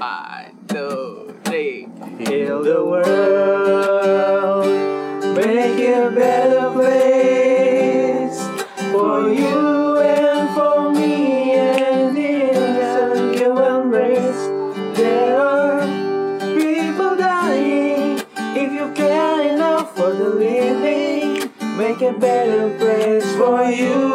One, two, three. Heal the world, make it a better place for you and for me and the human race. There are people dying. If you care enough for the living, make a better place for you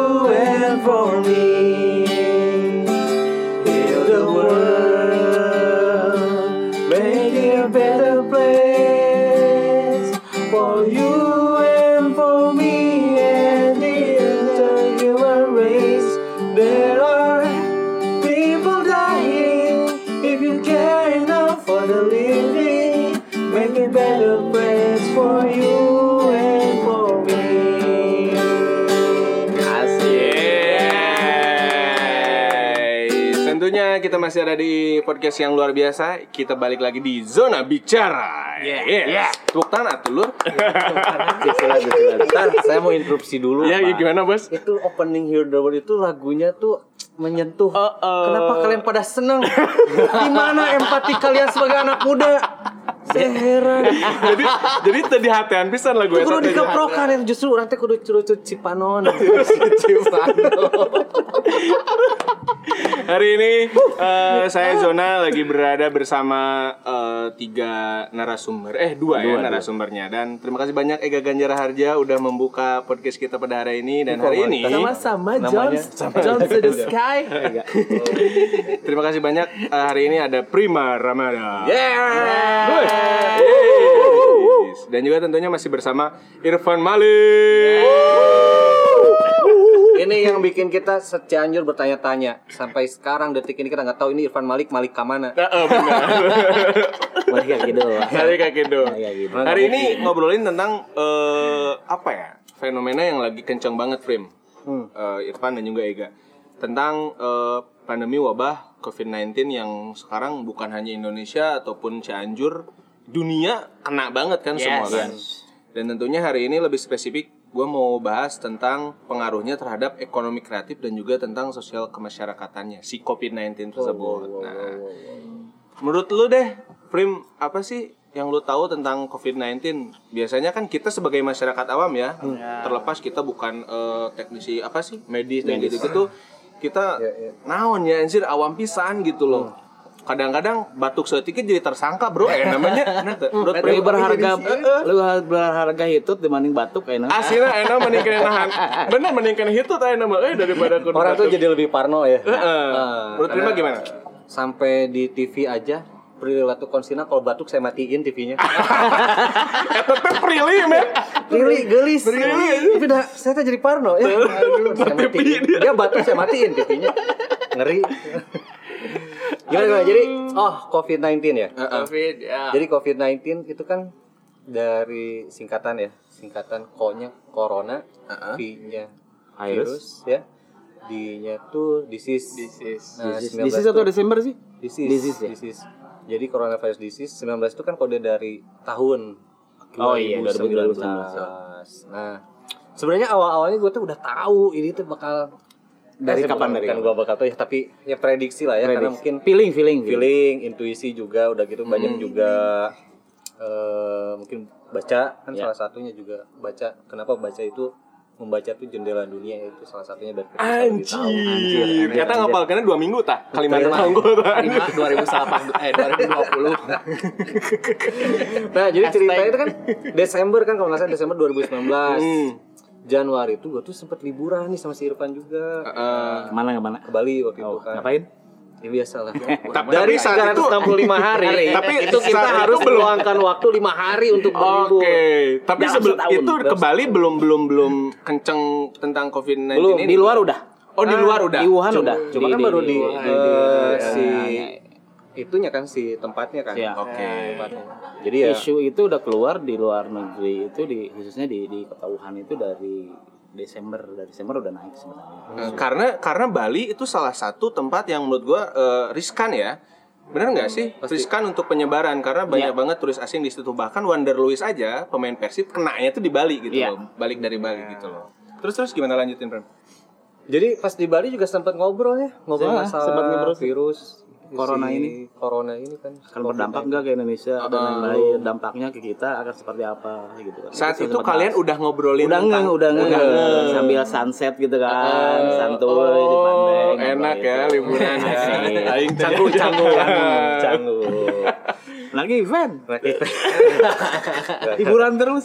masih ada di podcast yang luar biasa. Kita balik lagi di zona bicara. Yeah. Tepuk tangan atuh lur. Bentar, saya mau interupsi dulu. Ya, Pak. gimana bos? Itu opening Hear the World itu lagunya tuh menyentuh. Oh, oh. Kenapa kalian pada seneng? Gimana empati kalian sebagai anak muda? Saya heran. jadi jadi tadi hatian pisan lagu Itu kudu dikeprokan ya justru nanti kudu curucut cipanon. Hari ini eh, saya Zona lagi berada bersama eh, tiga narasumber, eh dua, ya narasumbernya. Dan terima kasih banyak Ega Ganjar Harja udah membuka podcast kita pada hari ini dan hari ini Sama-sama Jones. Jones to the sky. terima kasih banyak Eh, hari ini ada Prima Ramada. Yeah. Yes. Dan juga tentunya masih bersama Irfan Malik. Ini yang bikin kita secianjur bertanya-tanya sampai sekarang detik ini kita nggak tahu ini Irfan Malik Malik kamana. Eh, eh, benar. Malik kayak gitu. Hari kayak gitu. Gitu. Hari ini ngobrolin tentang eh, apa ya? Fenomena yang lagi kencang banget, Prim. Hmm. Eh, Irfan dan juga Ega. Tentang eh, pandemi wabah COVID-19 yang sekarang bukan hanya Indonesia ataupun Cianjur, dunia kena banget kan Yes. semua kan. Dan tentunya hari ini lebih spesifik gue mau bahas tentang pengaruhnya terhadap ekonomi kreatif dan juga tentang sosial kemasyarakatannya si COVID-19 tersebut. Nah, Menurut lu deh, Prim, apa sih yang lu tahu tentang COVID-19? Biasanya kan kita sebagai masyarakat awam ya, terlepas kita bukan eh, teknisi apa sih, medis dan gitu-gitu, kita naon ya anjir awam pisan gitu loh. Kadang-kadang batuk setikit jadi tersangka, Bro. Eh namanya nah, Lebih berharga, lebih berharga hitut dibanding batuk kayaknya. Aslinya enak meningkat nahan. Bener meningkat itu tadi nama eh daripada Orang tuh jadi lebih parno ya. Heeh. Menurut Prima gimana? Sampai di TV aja perilaku konsina kalau batuk saya matiin TV-nya. Tetep prilih, men. Rili gelis. Tapi dah saya tuh jadi parno ya. Aduh, saya matiin. Dia batuk saya matiin TV-nya. Ngeri. Gimana, gimana? Jadi oh COVID-19 ya. Covid ya. Jadi COVID-19 itu kan dari singkatan ya, singkatan ko-nya corona, V-nya virus, ya. D-nya tuh disease. Disease. Nah, Disease 19 Disease atau Desember sih? Disease. Disease ya? Disease. Jadi coronavirus disease 19 itu kan kode dari tahun Oh iya, 2019. Nah, sebenarnya awal-awalnya gue tuh udah tahu ini tuh bakal Dari Eh, kapan bukan- dari Kan gue bakal tahu ya, tapi ya prediksi lah ya karena mungkin feeling feeling feeling, intuisi juga udah gitu banyak juga eh, mungkin baca kan salah satunya juga baca. Kenapa baca itu membaca tuh jendela dunia itu salah satunya dari tahu. Anjir. Ternyata ngapalkannya dua minggu tah. Kalimantan Lima- unggul lima 2008 eh 2020 Nah, jadi cerita itu kan Desember kan kalau nggak salah Desember 2019. Hmm. Januari itu gue tuh sempet liburan nih sama si Irfan juga. Eh, ke mana ke mana? Ke Bali waktu itu oh, kan. ngapain? Ya biasa lah. Tapi- Dari saat itu- 365 hari, Tapi itu kita saat itu harus meluangkan waktu lima hari untuk Oke, berlibur. tapi sebelum itu ke Bali belum belum belum kenceng tentang COVID-19 Belum, ini. di luar udah? Oh, di luar udah. di Wuhan Cuma, udah. cuma kan baru di, eh, di- si ya, itunya kan si tempatnya kan. Iya. Oke. Tempatnya. Jadi ya isu itu udah keluar di luar negeri itu di khususnya di di kota Wuhan itu dari Desember dari Desember udah naik sebenarnya Eh, karena karena Bali itu salah satu tempat yang menurut gua eh, riskan ya. Benar nggak sih? Riskan untuk penyebaran karena banyak Iya. banget turis asing di situ bahkan Wander Luis aja pemain Persib kenanya tuh di Bali gitu Iya. loh. Balik dari Bali gitu loh. Terus terus gimana lanjutin, Ren? Jadi pas di Bali juga sempat ngobrol ya, ngobrol Iya, masalah sempat ngobrol. virus. Corona si ini corona ini kan akan berdampak enggak ke Indonesia dan lain-lain dampaknya ke kita akan seperti apa gitu kan Saat itu kalian bahas. udah ngobrolin udah nggak tentang- udah nggak Udah. sambil sunset gitu kan Eh, santuy di pantai oh, enak ya, itu. liburan ya. Aing canggu teh. canggu canggu lagi event hiburan terus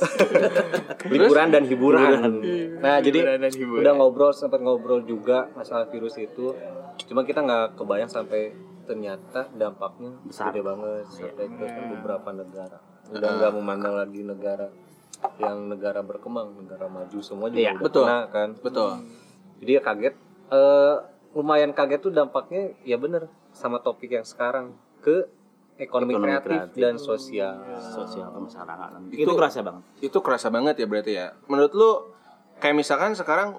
liburan dan hiburan. Nah, jadi Liburan dan hiburan. udah ngobrol sempat ngobrol juga masalah virus itu. Cuma kita nggak kebayang sampai ternyata dampaknya Besar. gede banget sampai ke beberapa negara. Udah nggak memandang lagi negara yang negara berkembang, negara maju semua juga Iya, udah betul. kena kan. Betul. Jadi ya kaget. Eh lumayan kaget tuh dampaknya ya bener sama topik yang sekarang ke ekonomi, Ekonomi kreatif, kreatif. dan sosial. sosial kemasyarakatan Itu- itu, kerasa banget Itu kerasa banget ya berarti ya. Menurut lu kayak misalkan sekarang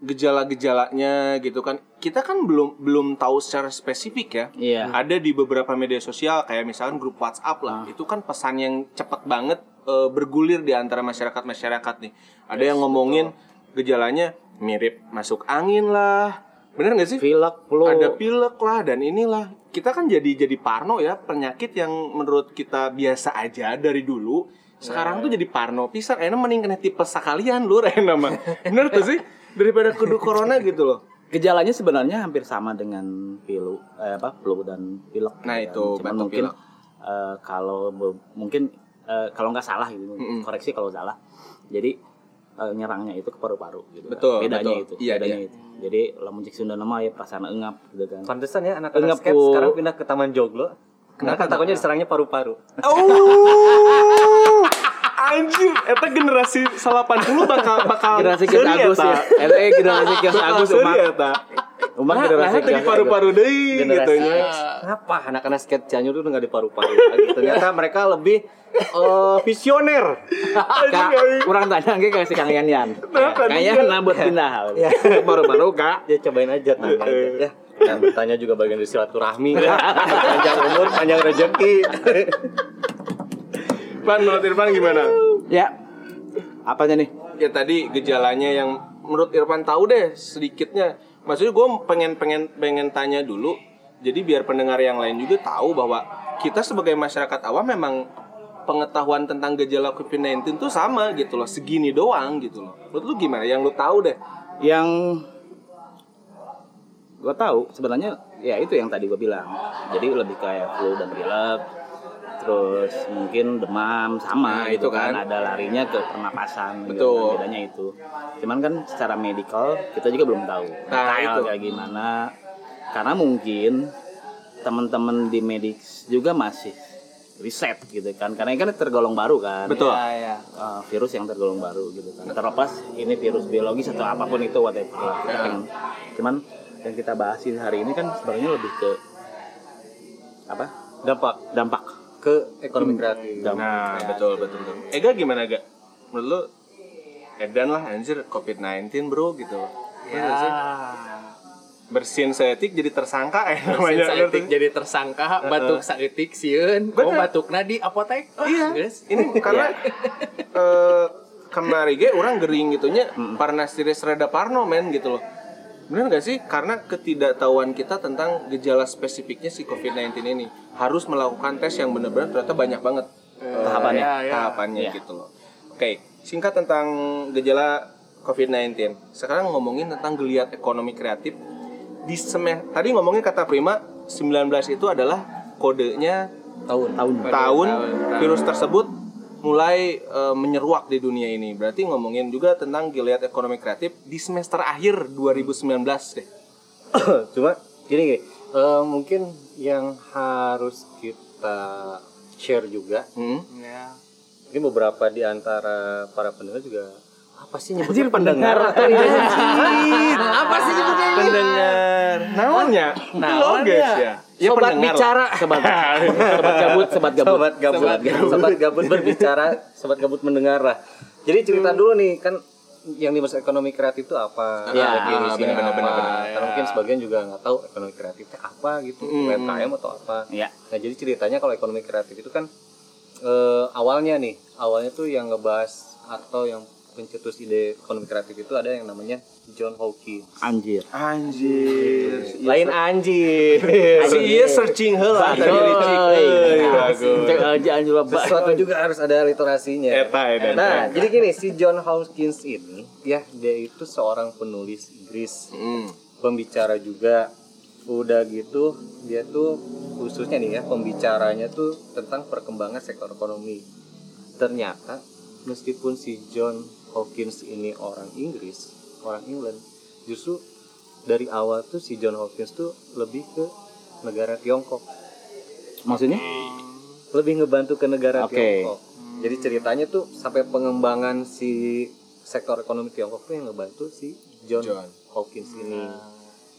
gejala-gejalanya gitu kan. Kita kan belum belum tahu secara spesifik ya. iya Ada di beberapa media sosial kayak misalkan grup WhatsApp lah. Itu kan pesan yang cepet banget eh, bergulir di antara masyarakat-masyarakat nih. Ada yang ngomongin gejalanya mirip masuk angin lah. Bener gak sih? pilek flu ada pilek lah dan inilah kita kan jadi jadi parno ya penyakit yang menurut kita biasa aja dari dulu sekarang tuh jadi parno pisan enak mending kena tipe sekalian lu Rena mah bener tuh sih daripada kudu corona gitu loh gejalanya sebenarnya hampir sama dengan flu eh, apa flu dan pilek Nah, gitu itu, kan. Cuman batuk mungkin pilek. eh, kalau mungkin eh, kalau nggak salah gitu Mm-mm. koreksi kalau salah jadi eh, nyerangnya itu ke paru-paru gitu kan. Betul, bedanya betul. itu Iya, bedanya iya. itu jadi lamun cek Sunda nama ya perasaan engap gitu kan Pantesan ya anak-anak skate sekarang pindah ke Taman Joglo. Kenapa takutnya diserangnya paru-paru? oh anjir eta generasi 80 bakal bakal generasi kios seuri Agus eta. ya eh generasi kios Bakal Agus umat eta. umat Nah, generasi nah, tadi kios paru-paru deui gitu ya. Kenapa anak-anak skate Cianjur itu nggak di paru-paru? Ternyata mereka lebih eh, visioner. Kak, kurang tanya ke kasih Kang Yan Yan. Kayaknya nabut pindah. Baru-baru Kak. Ya cobain aja tanya aja. Ya. Dan bertanya juga bagian dari silaturahmi. panjang umur, panjang rezeki. Pan menurut Irfan gimana? Ya. Apanya nih? ya tadi gejalanya yang menurut Irfan tahu deh sedikitnya maksudnya gue pengen pengen pengen tanya dulu jadi biar pendengar yang lain juga tahu bahwa kita sebagai masyarakat awam memang pengetahuan tentang gejala COVID-19 tuh sama gitu loh segini doang gitu loh menurut lu gimana yang lu tahu deh Yang gue tahu sebenarnya ya itu yang tadi gue bilang. Jadi lebih kayak flu dan pilek. Terus mungkin demam sama Nah, gitu itu kan. kan. Ada larinya ke pernapasan gitu kan, bedanya itu. Cuman kan secara medikal kita juga belum tahu. Nah, detail itu. kayak gimana. Karena mungkin teman-teman di medis juga masih riset gitu kan. Karena ini kan tergolong baru kan. betul uh, virus yang tergolong baru gitu kan terlepas ini virus biologis atau apa pun itu whatever kita pengen cuman yang kita bahas di hari ini kan sebenarnya lebih ke apa Dampak dampak ke ekonomi kreatif. dampak nah betul betul betul Ega gimana Ga? menurut lu Edan lah anjir COVID-19 bro gitu Iya nggak sih? bersin seetik jadi tersangka eh namanya Saetik jadi tersangka batuk saeutik sieun oh Bener. batukna di apotek oh, Iya, geus. ini karena eh kemari ge orang gering gitunya parna stiris rada parno men gitu loh. Bener gak sih? Karena ketidaktahuan kita tentang gejala spesifiknya si COVID-19 ini harus melakukan tes yang benar-benar ternyata banyak banget eh, Tahapannya. ya, ya. tahapannya Iya. gitu loh. Oke, singkat tentang gejala COVID-19. Sekarang ngomongin tentang geliat ekonomi kreatif di semeh tadi ngomongin kata prima 19 itu adalah kodenya Tahun. tahun tahun virus tersebut mulai eh, menyeruak di dunia ini. Berarti ngomongin juga tentang geliat ekonomi kreatif di semester akhir 2019 deh. Cuma gini gini, eh, mungkin yang harus kita share juga, Hmm? Ya. ini beberapa di antara para pendengar juga apa sih Anjir nyebutnya pendengar atau apa sih nyebutnya Pendengar. Naonnya? Naon guys ya? Ya. Sobat pendengar. bicara. sobat sobat gabut sobat gabut Sobat gabut, Sobat gabut. sobat gabut berbicara, sobat gabut mendengar lah. Jadi cerita dulu nih kan yang dimaksud ekonomi kreatif itu apa? Ya, definisinya benar, apa? benar, benar, Karena mungkin sebagian juga nggak tahu ekonomi kreatifnya apa gitu, Mm. UMKM atau apa. ya Nah jadi ceritanya kalau ekonomi kreatif itu kan eh, awalnya nih, awalnya tuh yang ngebahas atau yang pencetus ide ekonomi kreatif itu ada yang namanya John Hawkins. Anjir. Anjir. Lain anjir. Si iya searching heula tadi. Cek aja anjir bapak. Sesuatu juga harus ada literasinya. Eta, eta, Nah, jadi gini, si John Hawkins ini ya dia itu seorang penulis Inggris, Hmm. pembicara juga. Udah gitu, dia tuh khususnya nih ya, pembicaranya tuh tentang perkembangan sektor ekonomi. Ternyata meskipun si John Hawkins ini orang Inggris, orang England, justru dari awal tuh si John Hawkins tuh lebih ke negara Tiongkok Maksudnya? lebih ngebantu ke negara Oke. Tiongkok. Jadi ceritanya tuh sampai pengembangan si sektor ekonomi Tiongkok tuh yang ngebantu si John, John. Hawkins ini.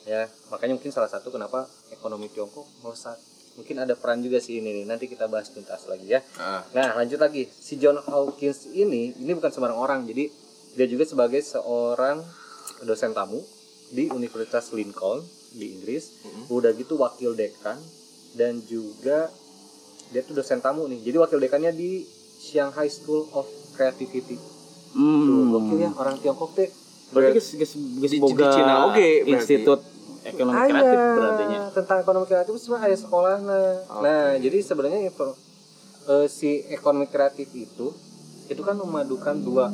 Ya, makanya mungkin salah satu kenapa ekonomi Tiongkok melesat. Mungkin ada peran juga sih ini nih. Nanti kita bahas tuntas lagi ya. Ah. Nah, lanjut lagi. Si John Hawkins ini ini bukan sembarang orang. Jadi dia juga sebagai seorang dosen tamu di Universitas Lincoln di Inggris. Udah gitu wakil dekan dan juga dia tuh dosen tamu nih. Jadi wakil dekannya di Shanghai School of Creativity. Tuh, Hmm. gokil ya orang Tiongkok teh. Berarti Di- di boga Cina oge berarti. Institut Ekonomi Kreatif berarti nya. tentang ekonomi kreatif itu sebenarnya ada sekolah nah jadi sebenarnya eh, si ekonomi kreatif itu itu kan memadukan dua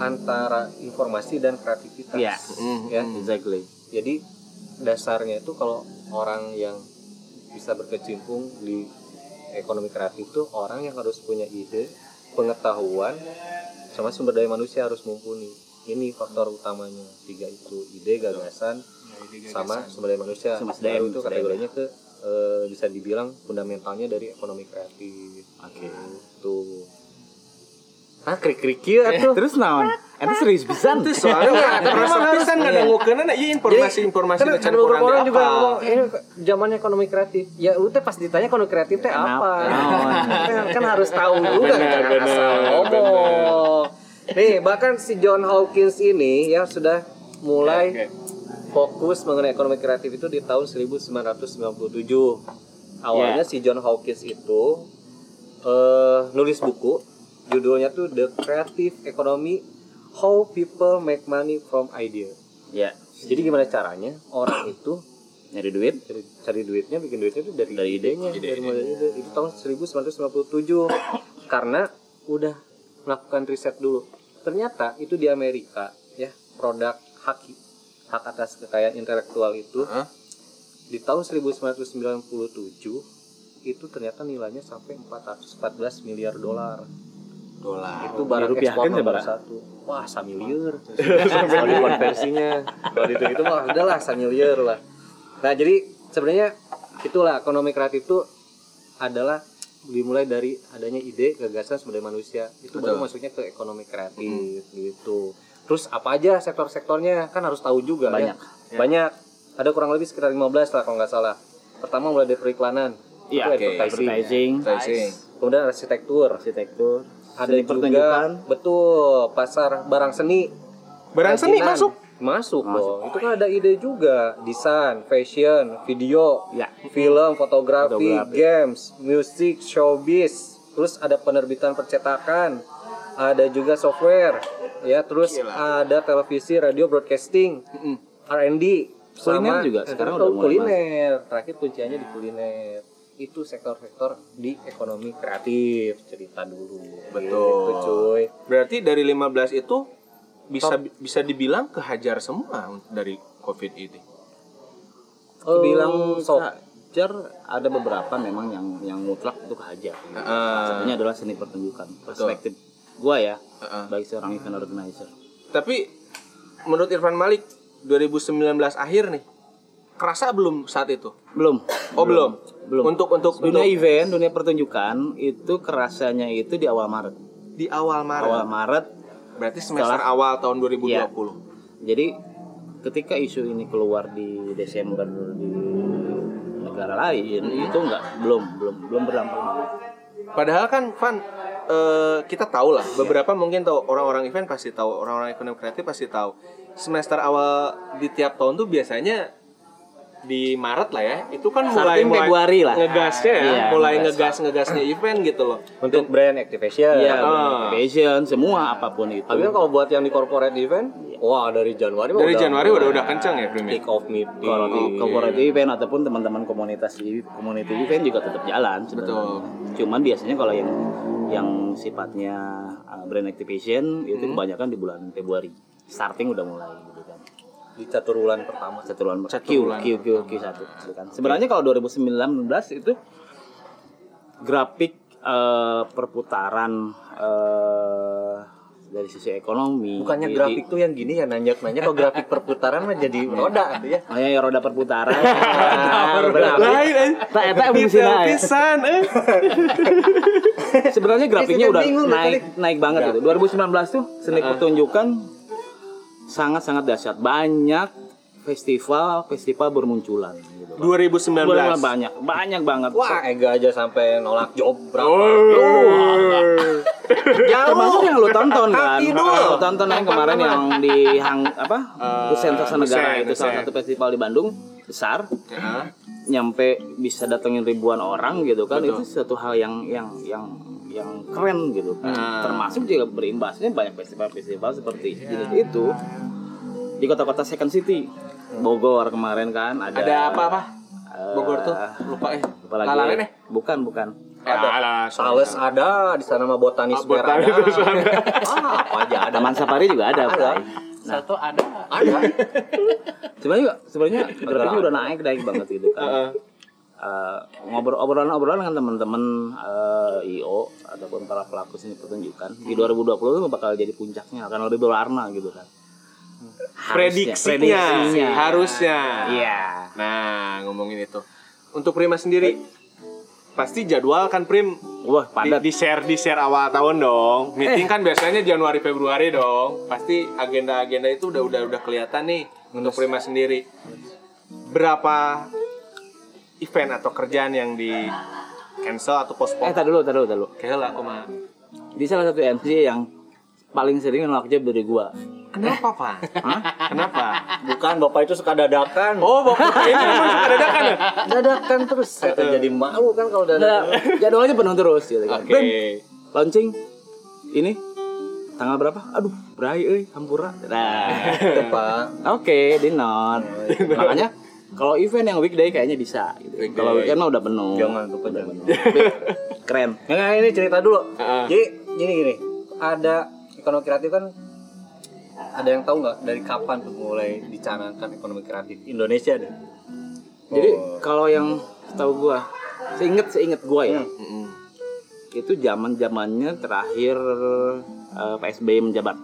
antara informasi dan kreativitas. Hmm. ya Exactly. jadi dasarnya itu kalau orang yang bisa berkecimpung di ekonomi kreatif tuh orang yang harus punya ide pengetahuan sama sumber daya manusia harus mumpuni ini faktor utamanya tiga itu ide gagasan sama sumber daya manusia. Baru SDM, itu kategorinya ke eh, bisa dibilang fundamentalnya dari ekonomi kreatif. Oke. itu ah krik krik atuh Terus naon? Eta serius pisan. Itu soalnya ada rasa pisan nggak ada ngukeunna nah, iya informasi-informasi Kan di ada beberapa orang juga ngomong ini zamannya ekonomi kreatif. Ya lu teh pas ditanya ekonomi kreatif teh apa? kan, kan harus tahu juga asal ngomong. Nih, bahkan si John Hawkins ini ya sudah mulai fokus mengenai ekonomi kreatif itu di tahun 1997. Awalnya si John Hawkins itu eh nulis buku judulnya tuh The Creative Economy How People Make Money from Idea. Ya, Jadi gimana caranya orang itu nyari duit. cari, cari duitnya, bikin duitnya itu dari, Dari ide. idenya, dari modal ide. Itu tahun 1997 karena udah melakukan riset dulu. Ternyata itu di Amerika ya produk hak hak atas kekayaan intelektual itu Hah? di tahun 1997 itu ternyata nilainya sampai 414 miliar dolar Dolar. itu barang dirupiahkan ekspor ya, nomor Bara? satu wah samiliar kalau dikonversinya kalau itu itu mah udahlah samiliar lah nah jadi sebenarnya itulah ekonomi kreatif itu adalah dimulai dari adanya ide gagasan sumber daya manusia itu baru Betul. masuknya ke ekonomi kreatif gitu terus apa aja sektor-sektornya kan harus tahu juga Banyak. ya. banyak ada kurang lebih sekitar 15 lah kalau nggak salah pertama mulai dari periklanan Iya, itu oke. advertising. Advertising, kemudian arsitektur arsitektur, ada seni juga pertunjukan. betul pasar barang seni Barang seni masuk. masuk dong itu kan ada ide juga desain fashion video Ya. film fotografi, Fotografi. games musik showbiz terus ada penerbitan percetakan ada juga software ya terus Gila. ada televisi radio broadcasting R&D Kuliner juga sekarang Betul, udah mulai kuliner terakhir kuncinya di kuliner itu sektor-sektor di ekonomi kreatif cerita dulu Betul. Gitu, cuy Berarti dari 15 itu bisa bisa dibilang kehajar semua dari COVID ini. Bilang sok Jar ada beberapa memang yang yang mutlak itu kehajar. Heeh. Satunya adalah seni pertunjukan. Perspektif gua ya, Heeh. bagi seorang event organizer. Tapi menurut Irfan Malik 2019 akhir nih kerasa belum saat itu? Belum. Oh belum. Belum. Untuk untuk Dunia untuk event, dunia pertunjukan itu kerasanya itu di awal Maret. di awal Maret. Awal Maret. Berarti semester Setelah- awal tahun 2020. Iya. Jadi ketika isu ini keluar di Desember di negara lain itu enggak belum belum belum berdampak. Padahal kan Van eh, kita tahu lah beberapa mungkin tahu orang-orang event pasti tahu orang-orang ekonomi kreatif pasti tahu. Semester awal di tiap tahun tuh biasanya di Maret lah ya itu kan mulai mulai Februari lah. ngegasnya ya Iya, mulai ngegas. ngegas ngegasnya event gitu loh Untuk brand activation. Iya, Ah. fashion, semua apa pun itu. Tapi kan kalau buat yang di corporate event, wah dari Januari mah dari udah Januari udah udah kencang ya ya? kick off meeting. kalau di corporate event ataupun teman-teman komunitas di community event juga tetap jalan sebenarnya. Betul. Cuman biasanya kalau yang yang sifatnya uh, brand activation itu Hmm. kebanyakan di bulan Februari. Starting udah mulai gitu di catur bulan pertama. Satu bulan Q Satu bulan Q Q Q satu kan. Sebenarnya kalau 2019 itu grafik eh, perputaran eh, dari sisi ekonomi Bukannya di- grafik tuh yang gini ya nanjak-nanjak kalau grafik perputaran mah jadi roda gitu ya. Oh ya, roda perputaran. benar. lain. Tak eta Detail fungsinya ya. pisan eh. Sebenarnya grafiknya udah naik naik banget gitu. 2019 tuh seni pertunjukan sangat-sangat dahsyat. Banyak festival festival bermunculan gitu. 2019 Benar-benar banyak, banyak banget. Wah, Ega aja sampai nolak job berapa. Oh. Termasuk yang lu tonton kan. Lu tonton yang kemarin yang di hang apa? Kusen Sasa Negara Kusen, itu salah satu festival di Bandung besar. Ya. nyampe bisa datengin ribuan orang gitu kan Betul. itu suatu hal yang yang yang yang keren gitu kan Nah. termasuk juga berimbasnya banyak festival-festival seperti itu itu di kota-kota second city Bogor kemarin kan ada ada apa apa eh, Bogor tuh lupa eh apa lagi eh bukan bukan ada Sales ada di sana mah botanis fair ada. Ada. Ah, apa aja ada. Taman Safari juga ada, Ada. Bray. Satu ada. Ada. sebenarnya juga sebenarnya grafiknya udah naik naik banget gitu kan Eh, ngobrol obrolan-obrolan dengan teman-teman eh, IO ataupun para pelaku seni pertunjukan. Di 2020 itu bakal jadi puncaknya akan lebih berwarna gitu kan. Harusnya, prediksinya, harusnya. Iya. Nah ngomongin itu. Untuk Prima sendiri pasti jadwal kan Prim. Wah di, padat. Di share di share awal tahun dong. Meeting kan biasanya Januari Februari dong. Pasti agenda agenda itu udah udah udah kelihatan nih untuk Prima sendiri. Berapa event atau kerjaan yang di cancel atau eh postpone tar dulu tar dulu tar dulu. Kayak lah aku mah. Di salah satu MC yang paling sering nolak job dari gua. Kenapa pak? Kenapa? Bukan Bapak itu suka dadakan. oh bapak ini memang suka dadakan ya? Dadakan terus. Saya tuh jadi malu kan kalau nah, dadakan. jadwalnya penuh terus gitu kan. Oke. Bem, launching ini tanggal berapa? Aduh berai euy hampura. Nah. Itu, Pak. Oke, di not. Makanya kalau event yang weekday kayaknya bisa gitu. Weekday. Kalau weekend mah udah penuh. Jangan lupa jangan. Keren. Nggak, ini cerita dulu. Heeh. Jadi gini gini, ada ekonomi kreatif kan ada yang tahu nggak dari kapan tuh mulai dicanangkan ekonomi kreatif Indonesia deh? Jadi Oh. kalau yang tahu gua, seinget seinget gua ya, Mm-mm. itu zaman zamannya terakhir eh, PSBY menjabat.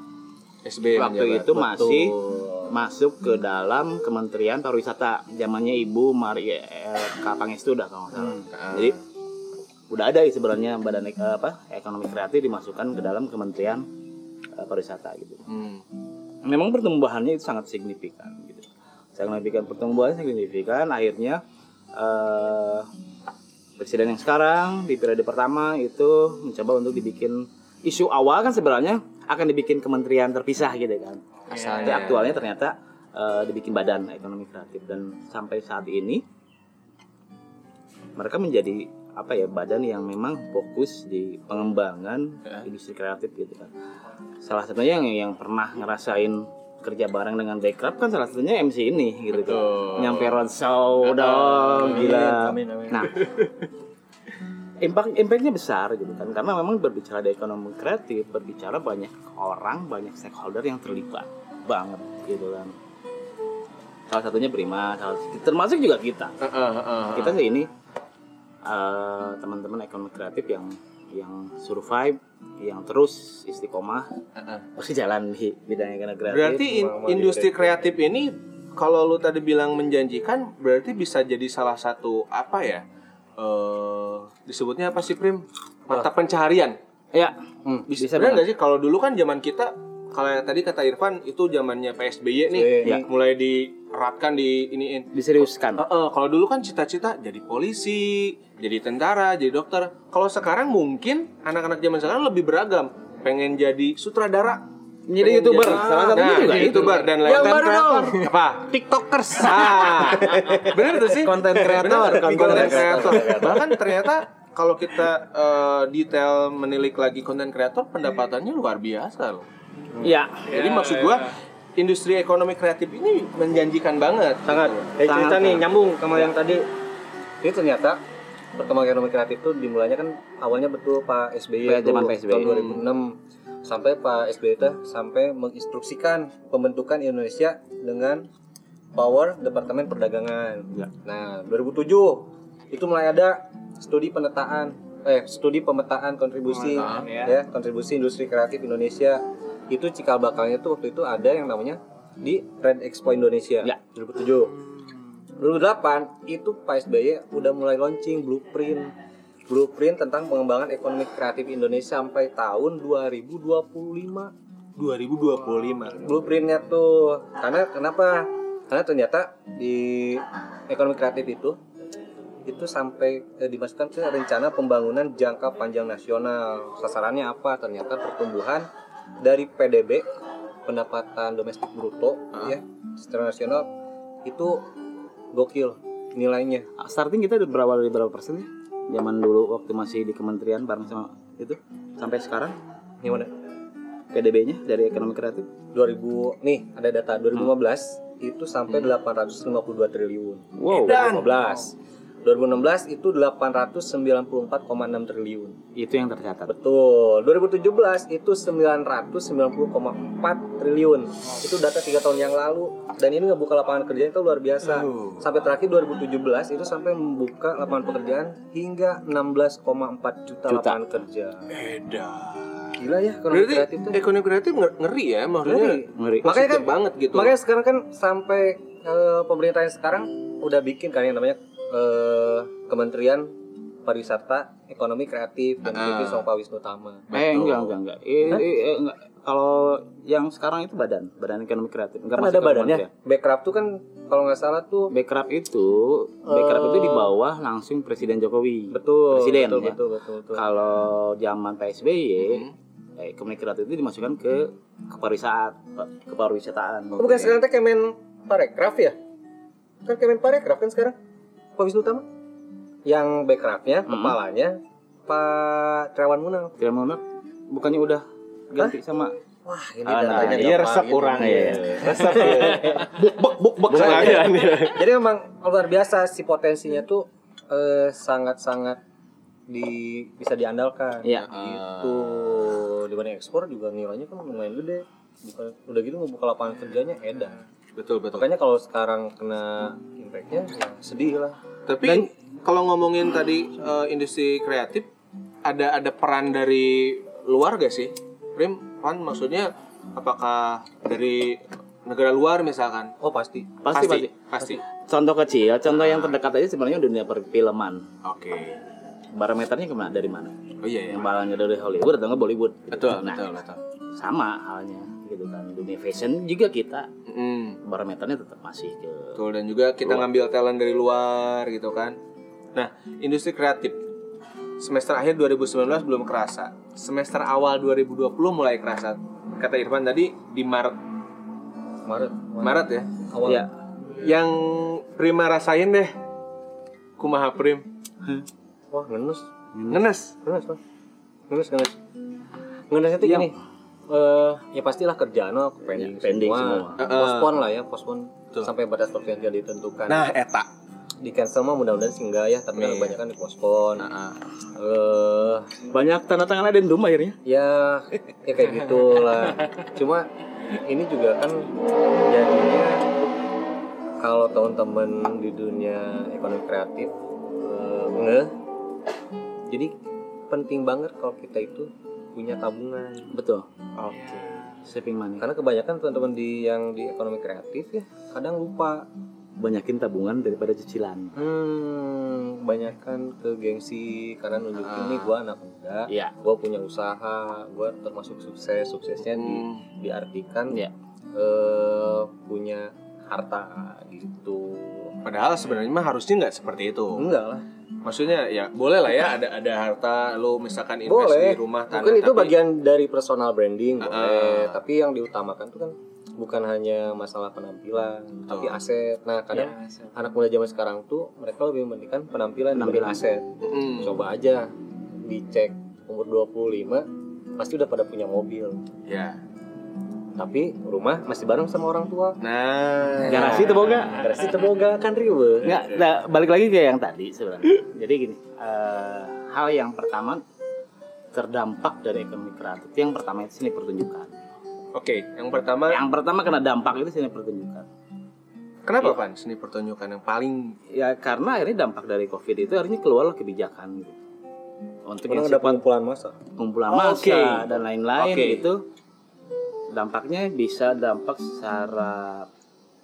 SB Waktu menjabat. itu masih Betul. Masuk ke dalam Kementerian Pariwisata. Zamannya Ibu Maria eh, Kapangestu dah kalau nggak salah. Ah. Jadi udah ada ya sebenarnya badan ek- apa ekonomi kreatif dimasukkan ke dalam Kementerian eh, Pariwisata gitu. Hmm. memang pertumbuhannya itu sangat signifikan gitu. Signifikan pertumbuhannya signifikan akhirnya eh, presiden yang sekarang di periode pertama itu mencoba untuk dibikin isu awal kan sebenarnya akan dibikin kementerian terpisah gitu kan. Tapi Asalnya. aktualnya ternyata eh, dibikin badan ekonomi kreatif. Dan sampai saat ini mereka menjadi apa ya badan yang memang fokus di pengembangan industri kreatif gitu kan salah satunya yang yang pernah ngerasain kerja bareng dengan Backcraft kan salah satunya MC ini gitu kan nyampe roadshow dong gila. amin, amin. nah impact impactnya besar gitu kan. Karena memang berbicara di ekonomi kreatif berbicara banyak orang banyak stakeholder yang terlibat banget gitu kan salah satunya Prima salah, termasuk juga kita Heeh, heeh, kita sih ini eh, teman-teman ekonomi kreatif yang yang survive yang terus istiqomah heeh. berjalan di bidang ekonomi kreatif Berarti in- industri kreatif ini kalau lu tadi bilang menjanjikan berarti bisa jadi salah satu apa ya? Eh disebutnya apa sih Prim? Mata pencaharian. ya Hmm. bisa Benar nggak sih kalau dulu kan zaman kita kalau yang tadi kata Irfan itu zamannya PSBY nih, Ya. mulai dieratkan di iniin. diseriuskan Heeh, kalau dulu kan cita-cita jadi polisi, jadi tentara, jadi dokter. Kalau sekarang mungkin anak-anak zaman sekarang lebih beragam. Pengen jadi sutradara, Jadi youtuber, salah satunya Nah, juga jadi youtuber dan lain Yang baru dong. Apa? tiktokers Ah, bener tuh sih. Konten kreator, Bener, konten kreator. Bahkan ternyata kalau kita eh, detail menilik lagi konten kreator, pendapatannya luar biasa loh. Iya. Jadi maksud gua industri ekonomi kreatif ini menjanjikan banget. sangat dari Sangat, cerita nih sangat. nyambung sama yang tadi ini ternyata perkembangan ekonomi kreatif tuh dimulainya kan awalnya betul Pak SBY Pada tuh, zaman Pak SBY. tahun 2006 sampai Pak SBY itu sampai menginstruksikan pembentukan Indonesia dengan power Departemen Perdagangan. Ya. Nah, 2007 itu mulai ada studi pemetaan eh studi pemetaan kontribusi Pemetaan, ya. kontribusi industri kreatif Indonesia itu cikal bakalnya tuh waktu itu ada yang namanya di Trade Expo Indonesia Ya. 2007 2008 itu Pak SBY udah mulai launching blueprint. Blueprint tentang pengembangan ekonomi kreatif Indonesia sampai tahun 2025 2025. blueprintnya tuh karena kenapa? Karena ternyata di ekonomi kreatif itu itu sampai eh, dimasukkan ke rencana pembangunan jangka panjang nasional. Sasarannya apa? Ternyata pertumbuhan dari PDB pendapatan domestik bruto ya secara nasional itu gokil nilainya. Starting kita udah berawal dari berapa persen ya? Zaman dulu waktu masih di kementerian bareng sama itu sampai sekarang? Gimana? PDB-nya dari ekonomi kreatif? 2000 nih ada data. 2015 itu sampai 852 triliun. Wow. 2015 2016 itu 894,6 triliun itu yang tercatat. betul 2017 itu 990,4 triliun itu data tiga tahun yang lalu dan ini ngebuka lapangan kerja itu luar biasa sampai terakhir 2017 itu sampai membuka lapangan pekerjaan hingga 16,4 juta, Juta. lapangan kerja Beda. gila ya ekonomi Berarti kreatif tuh ekonomi kreatif nger- ngeri ya, maksudnya Ngeri. Ngeri. Makanya kan- banget gitu. Makanya sekarang kan sampai eh, pemerintah yang sekarang udah bikin kan yang namanya eh, Kementerian Pariwisata, Ekonomi Kreatif dan dipimpin sama Pak Wisnu Tama. Eh enggak enggak enggak. Eh, eh, eh, enggak. Kalau yang sekarang itu badan, badan ekonomi kreatif. Enggak Kan masuk ada badannya. kementerian. Backcraft tuh kan kalau nggak salah tuh Backcraft itu, Backcraft itu di bawah langsung Presiden Jokowi. betul Presiden betul, ya. betul betul betul. Kalau zaman PSBY, Hmm. eh, ekonomi kreatif itu dimasukkan ke kepariwisata, kepariwisataan. Oh, bukan sekarang teh Kemen Parekraf ya? Kan Kemen Parekraf kan sekarang Pak Wisnu Tama. Yang Backcraftnya, Mm-mm. kepalanya Pak Triawan Munaf. Tidak menurut, bukannya udah ganti sama Wah, ini Ah, nah, datanya iya, resep gitu. kurang Iya. ya. Resep ya. Buk buk buk buk Bukan, sengaja. Jadi memang luar biasa si potensinya tuh eh, sangat-sangat di bisa diandalkan. Iya. Gitu. Dibanding ekspor juga nilainya kan lumayan gede. Bukan udah gitu ngebuka lapangan kerjanya edan. Betul betul. Makanya kalau sekarang kena impactnya ya sedih lah. Tapi kalau ngomongin tadi eh, industri kreatif ada ada peran dari luar gak sih? Prim, kan maksudnya apakah dari negara luar misalkan? Oh pasti. pasti pasti. pasti. Contoh kecil, contoh yang terdekat aja sebenarnya dunia perfilman. Oke. Barometernya ke mana? Dari mana? Oh iya ya. Yang balanya dari Hollywood atau nggak Bollywood? Betul, Nah, betul, betul. sama halnya gitu kan. Dunia fashion juga kita Mm, barometernya tetap masih ke betul dan juga kita ngambil talent dari luar gitu kan. Nah, industri kreatif semester akhir 2019 belum kerasa. Semester awal 2020 mulai kerasa. Kata Irfan tadi di Maret. Maret. Maret ya. Awal. ya Yang Prima rasain deh. Kumaha Prim. Wah ngenes. Ngenes. Ngenes. Ngenes ngenes. Ngenes itu gini. Eh ya pastilah kerjaan no, pending, Ya, pending semua. semua. Pospon lah ya, pospon sampai batas waktu yang tidak ditentukan. Nah, eta. di cancel mah mudah-mudahan sih enggak ya, tapi kan Iya. kebanyakan dipospon. Heeh. Eh banyak tanda tangan adendum akhirnya. ya ya kayak gitulah. Cuma ini juga kan jadinya kalau teman-teman di dunia ekonomi kreatif eh, ngeh jadi penting banget kalau kita itu punya tabungan Betul. Oke. Saving money. karena kebanyakan teman-teman di yang di ekonomi kreatif ya kadang lupa Banyakin tabungan daripada cicilan. hmm kebanyakan ke gengsi karena nunjukin nih gua anak muda Iya. gua punya usaha gua termasuk sukses suksesnya di Hmm. diartikan Iya. eh, punya harta gitu Padahal sebenarnya mah harusnya nggak seperti itu. enggak lah. Maksudnya ya boleh lah ya ada ada harta lu misalkan invest boleh. di rumah tanah mungkin itu tapi- bagian dari personal branding boleh. Tapi yang diutamakan tuh kan bukan hanya masalah penampilan tapi aset. Nah kadang anak muda zaman sekarang tuh mereka lebih mementingkan penampilan dibanding aset. Mm. coba aja dicek umur 25 pasti udah pada punya mobil. Ya. Tapi rumah masih bareng sama orang tua Nah, Garasi itu boga. Garasi teboga kan riwe Nggak, nah, balik lagi ke yang tadi sebenarnya. Jadi gini, eh, hal yang pertama terdampak dari ekonomi kreatif. Yang pertama itu seni pertunjukan. Oke, yang pertama Yang pertama kena dampak itu seni pertunjukan. kenapa Pan seni pertunjukan yang paling Ya karena akhirnya dampak dari covid itu akhirnya keluar kebijakan gitu. Untuk Karena yang ada sifat kumpulan masa kumpulan Oh, massa oke. dan lain-lain Oke. itu dampaknya bisa dampak secara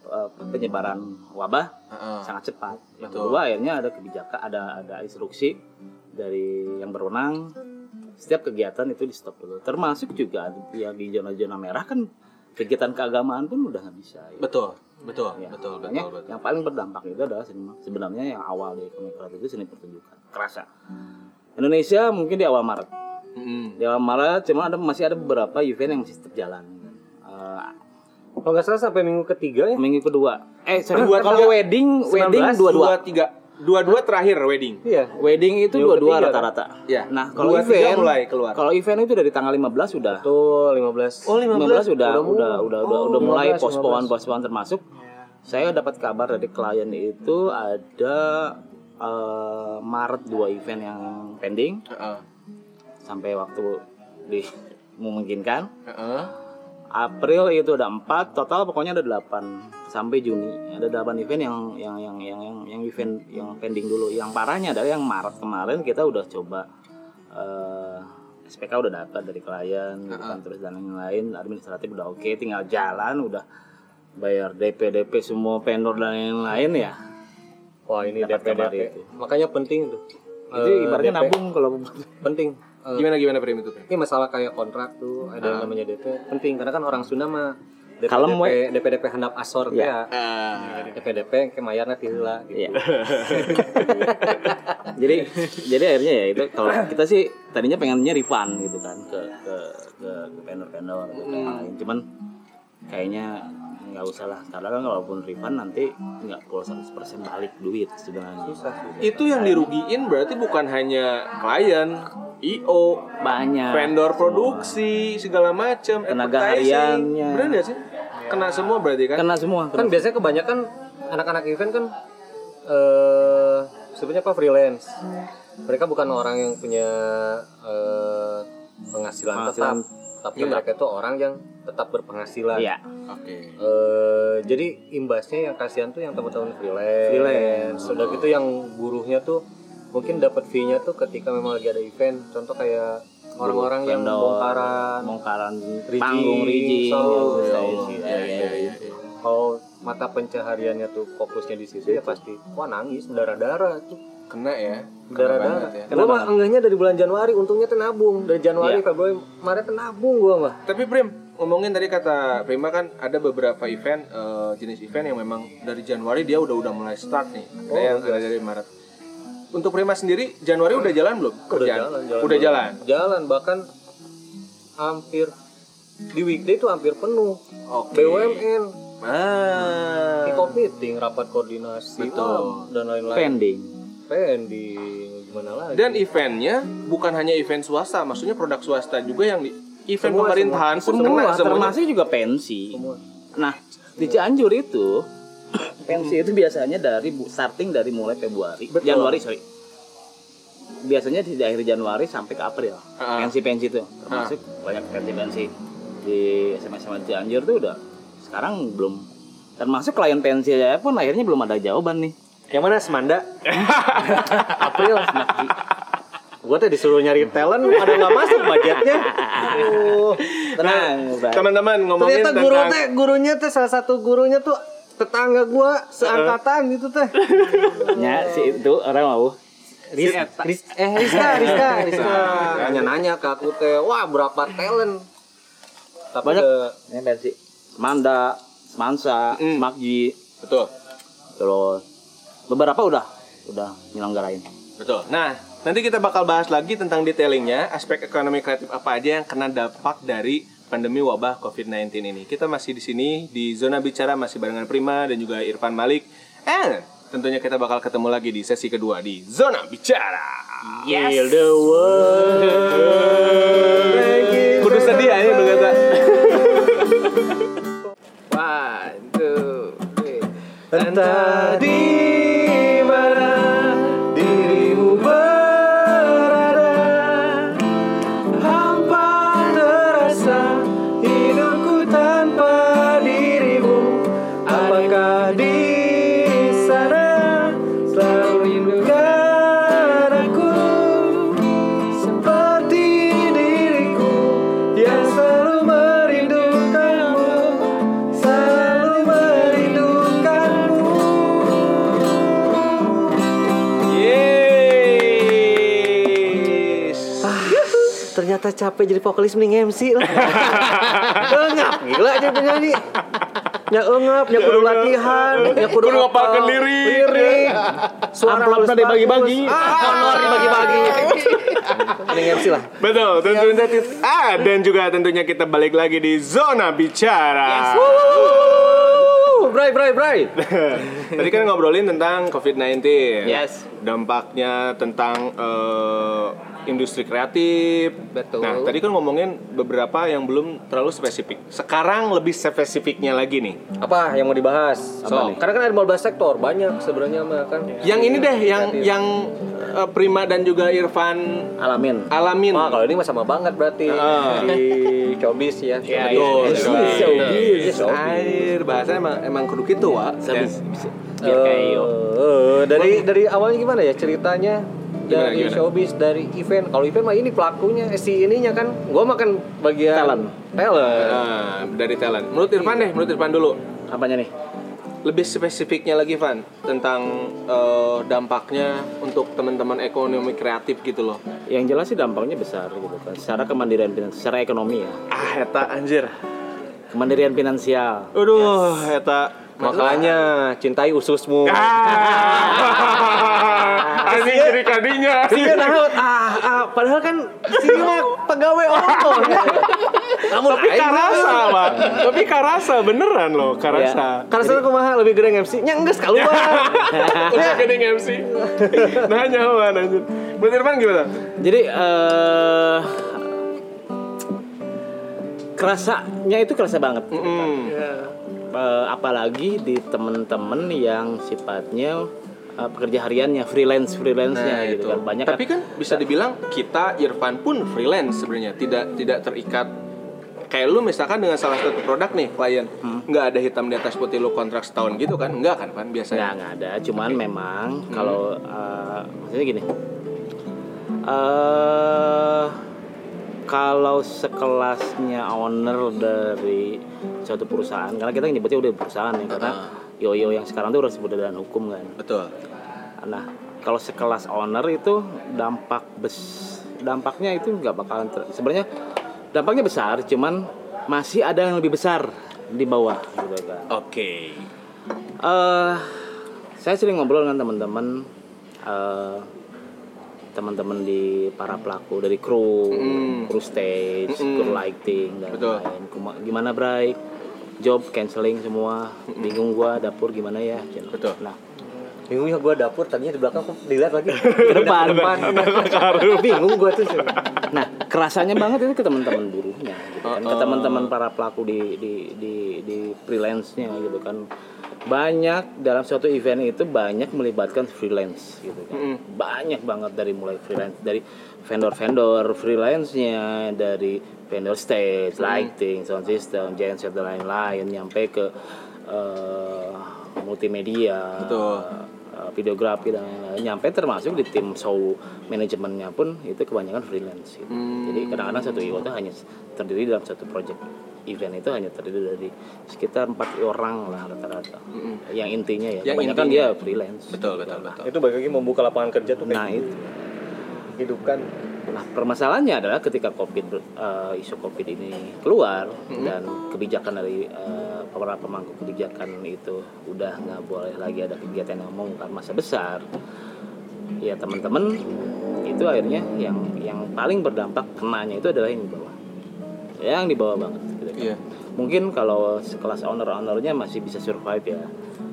eh, penyebaran wabah Heeh. sangat cepat. Yang Betul. kedua akhirnya ada kebijakan ada ada instruksi dari yang berwenang setiap kegiatan itu di stop dulu. Termasuk juga yang di zona-zona merah kan kegiatan keagamaan pun udah nggak bisa. Ya. betul, betul, Ya, betul, betul, betul. Yang paling berdampak itu adalah seni, sebenarnya yang awal di ekonomi kreatif itu seni pertunjukan. Kerasa. Indonesia mungkin di awal Maret. Mm-mm. Di awal Maret cuma ada masih ada beberapa event yang masih tetap jalan. Kalau nggak salah sampai minggu ketiga ya minggu kedua. Eh, sorry, Dua, kalau wedding, wedding 19, dua-dua. Dua tiga, dua-dua terakhir wedding. iya Wedding itu dua-dua rata-rata. Ya. Nah, kalau Dua, event mulai keluar. Kalau event itu dari tanggal 15 sudah. tuh 15 Oh, 15 sudah Udah udah mulai. udah udah, Oh, udah mulai 15, pospon pospon termasuk. Saya dapat kabar dari klien itu ada eh, Maret dua event yang pending Heeh. sampai waktu di memungkinkan. Heeh. April itu ada 4, total pokoknya ada 8 sampai Juni. Ada 8 event yang yang yang yang yang, yang event yang pending dulu. Yang parahnya adalah yang Maret kemarin kita udah coba eh SPK udah dapat dari klien, gitu kan, terus dan lain-lain, administratif udah oke, tinggal jalan, udah bayar DP DP semua vendor dan lain-lain ya. wah ini DP DP itu. makanya penting tuh Itu Eh, ibaratnya DP. nabung kalau penting Eh, Gimana gimana Prim itu? Prim? ini masalah kayak kontrak tuh ada yang namanya DP penting karena kan orang Sunda mah DP Kalem, DP. DP DP handap asor teh ya. DP DP ke mayarna ti heula gitu. Iya. jadi jadi akhirnya ya itu kalau kita sih tadinya pengennya refund gitu kan ke ke ke, ke vendor-vendor gitu kan. lain. Cuman kayaknya nggak usah lah. Karena kan kalaupun refund nanti nggak puluh 100% balik duit sebenarnya. Itu yang dirugiin berarti bukan hanya klien, IO, banyak. vendor produksi segala macam, Tenaga hariannya. Nggak sih? Kena semua berarti kan? kena semua. Kan biasanya kebanyakan anak-anak event kan eh sebenarnya apa? Freelance. Mereka bukan orang yang punya eh, penghasilan, Penghasilan tetap, tapi mereka itu orang yang tetap berpenghasilan. iya Oke. Eh, jadi imbasnya yang kasihan tuh yang teman-teman freelance. Freelance. Sudah gitu yang buruhnya tuh mungkin dapat fee-nya tuh ketika memang lagi ada event. Contoh kayak orang-orang yang bongkaran. bongkaran Rigging, panggung ya, Iya, iya, iya. Kalau mata pencahariannya tuh fokusnya di situ ya pasti wah nangis darah-darah tuh Kena ya. Kena darah-darah. banget ya. Gua mah enggaknya dari bulan Januari untungnya tuh nabung. Dari Januari Iya. Februari Maret tuh nabung gua mah. Tapi Prim, ngomongin tadi kata Prima kan ada beberapa event eh, jenis event yang memang dari Januari dia udah udah mulai start nih. Ada Oh, yang ada dari Maret. Untuk Prima sendiri Januari udah jalan belum? Udah jalan, jalan. Udah jalan. Jalan bahkan hampir di weekday itu hampir penuh. Oke. BUMN, Ah. kick off meeting, rapat koordinasi, Betul. dan lain-lain. pending Pending, gimana lagi? Dan eventnya bukan hanya event swasta, maksudnya produk swasta juga yang di event Semua, pemerintahan pun semua kena semuanya. termasuk juga pensi Semua. Nah, di Cianjur itu pensi itu biasanya dari starting dari mulai Februari, Betul. Januari sorry. Biasanya di akhir Januari sampai ke April. Ah. Pensi-pensi itu termasuk banyak pensi-pensi di SMA-SMA Cianjur tuh udah sekarang belum termasuk klien pensi aja pun akhirnya belum ada jawaban nih. Yang mana Semanda? April Gue tuh disuruh nyari talent, ada nggak masuk budgetnya. Aduh. Tenang, Bang. Teman-teman ngomongin Ternyata guru tentang teh, gurunya teh salah satu gurunya tuh tetangga gua seangkatan gitu teh. Ya, si itu orang mau. Ris, Ris- eh Rizka, Rizka, Rizka. Nanya-nanya ke aku teh, wah berapa talent. Tapi Banyak. ke- Ini pensi. Manda, Semansa, Mm. Smakji, betul. terus beberapa udah udah nyelenggarain. Betul. Nah, nanti kita bakal bahas lagi tentang detailingnya, aspek ekonomi kreatif apa aja yang kena dampak dari pandemi wabah COVID-19 ini. Kita masih di sini di zona bicara masih barengan Prima dan juga Irfan Malik. And tentunya kita bakal ketemu lagi di sesi kedua di zona bicara. Feel the world. Kudu sedih aja lu kata. One, two, three. Entah Ternyata capek jadi vokalis mending MC lah. Engap gila jadi penyanyi. Ya engap, ya kudu latihan, ya kudu hafal lirik. lirik. Suara Amplopnya dibagi-bagi. bagus. Ah, honor dibagi-bagi. Mending MC lah. Betul, tentunya ah dan juga tentunya kita balik lagi di zona bicara. Wuh, Bray, bray, bray. Tadi kan ngobrolin tentang COVID-19. Yes. Dampaknya tentang eh, industri kreatif. Betul. Nah, tadi kan ngomongin beberapa yang belum terlalu spesifik. Sekarang lebih spesifiknya lagi nih. Apa yang mau dibahas? So. Karena kan ada 15 sektor, banyak sebenarnya mah kan. Yang ini deh, yang yang eh, Prima dan juga Irfan Alamin. alamin. Wah, kalau ini mah sama banget berarti Ah. di showbiz ya. Iya, Betul. iya, sekali. iya, Showbiz. Air bahasa emang emang kudu gitu, Wak. Ya. Biar kayak yo. Eh, dari dari awalnya gimana ya ceritanya? Gimana, dari gimana? showbiz, dari event. Kalau event mah ini pelakunya, eh, si ininya kan. Gua makan bagian Talent. Talent. Nah, dari talent. Menurut Irfan deh, menurut Irfan dulu. Apanya nih? lebih spesifiknya lagi Van tentang eh, dampaknya untuk teman-teman ekonomi kreatif gitu loh. Yang jelas sih dampaknya besar gitu kan. Secara kemandirian finansial, secara ekonomi ya. Ah, eta anjir. Kemandirian finansial. Aduh, eta Makanya cintai ususmu. Ah, anjing jadi kadinya. Iya nah, ah, ah, padahal kan si mah pegawai Allah. Kamu Tapi karasa, Pak. Tapi karasa beneran loh, karasa. Karena saya kumaha lebih gede MC. Nya enggeus keluar. Udah gede MC. Nah, nyaman anjir. Menurut Irfan gimana? Jadi eh kerasanya itu kerasa banget. Mm. Eh, apalagi di temen-temen yang sifatnya eh, pekerja hariannya freelance freelance-nya Nah, gitu itu. kan. Banyak Tapi kan bisa dibilang kita Irfan pun freelance sebenarnya, tidak tidak terikat. Kayak lu misalkan dengan salah satu produk nih klien. Nggak ada hitam di atas putih lu kontrak setahun gitu kan? Nggak kan kan nggak biasanya? Nggak ada. Cuman memang kalau eh, maksudnya gini. Eh kalau sekelasnya owner dari suatu perusahaan karena kita nyebutnya udah perusahaan ya karena yoyo yang sekarang tuh udah dengan hukum kan. Betul. Nah, kalau sekelas owner itu dampak bes dampaknya itu nggak bakalan ter- sebenarnya dampaknya besar, cuman masih ada yang lebih besar di bawah gitu kan. oke. Eh, saya sering ngobrol dengan teman-teman eh, teman-teman di para pelaku dari kru, Mm. kru stage, Mm-mm. kru lighting dan Betul. lain. Kuma- Gimana Bray? Job canceling semua, bingung gua dapur gimana ya? Betul. Nah, Bingung ya gue dapur tadinya di belakang kok dilihat lagi. ke depan. Bingung gue tuh. Nah, kerasanya banget itu ke teman-teman buruhnya, gitu kan. Ke oh. teman-teman para pelaku di di di, di freelance-nya gitu kan. Banyak dalam suatu event itu banyak melibatkan freelance gitu kan. Mm-mm. Banyak banget dari mulai freelance dari vendor-vendor freelance-nya, dari vendor stage, lighting, sound system, genset dan lain-lain nyampe ke eh, multimedia, Betul. eh, videografi dan lain-lain nyampe termasuk di tim show manajemennya pun itu kebanyakan freelance gitu. Hmm. Jadi kadang-kadang satu event itu hanya terdiri dalam satu project event itu hanya terdiri dari sekitar empat orang lah rata-rata. Yang intinya ya, Yang kebanyakan intinya. dia freelance. betul betul betul Itu bagi lagi membuka lapangan kerja tuh Nah itu. hidupkan. Nah permasalahannya adalah ketika covid eh, isu covid ini keluar dan kebijakan dari eh, para pemangku kebijakan itu udah nggak boleh lagi ada kegiatan yang membongkar masa besar ya teman-teman itu akhirnya yang yang paling berdampak kenanya itu adalah yang di bawah yang di bawah banget gitu kan. Iya. mungkin kalau sekelas owner-ownernya masih bisa survive ya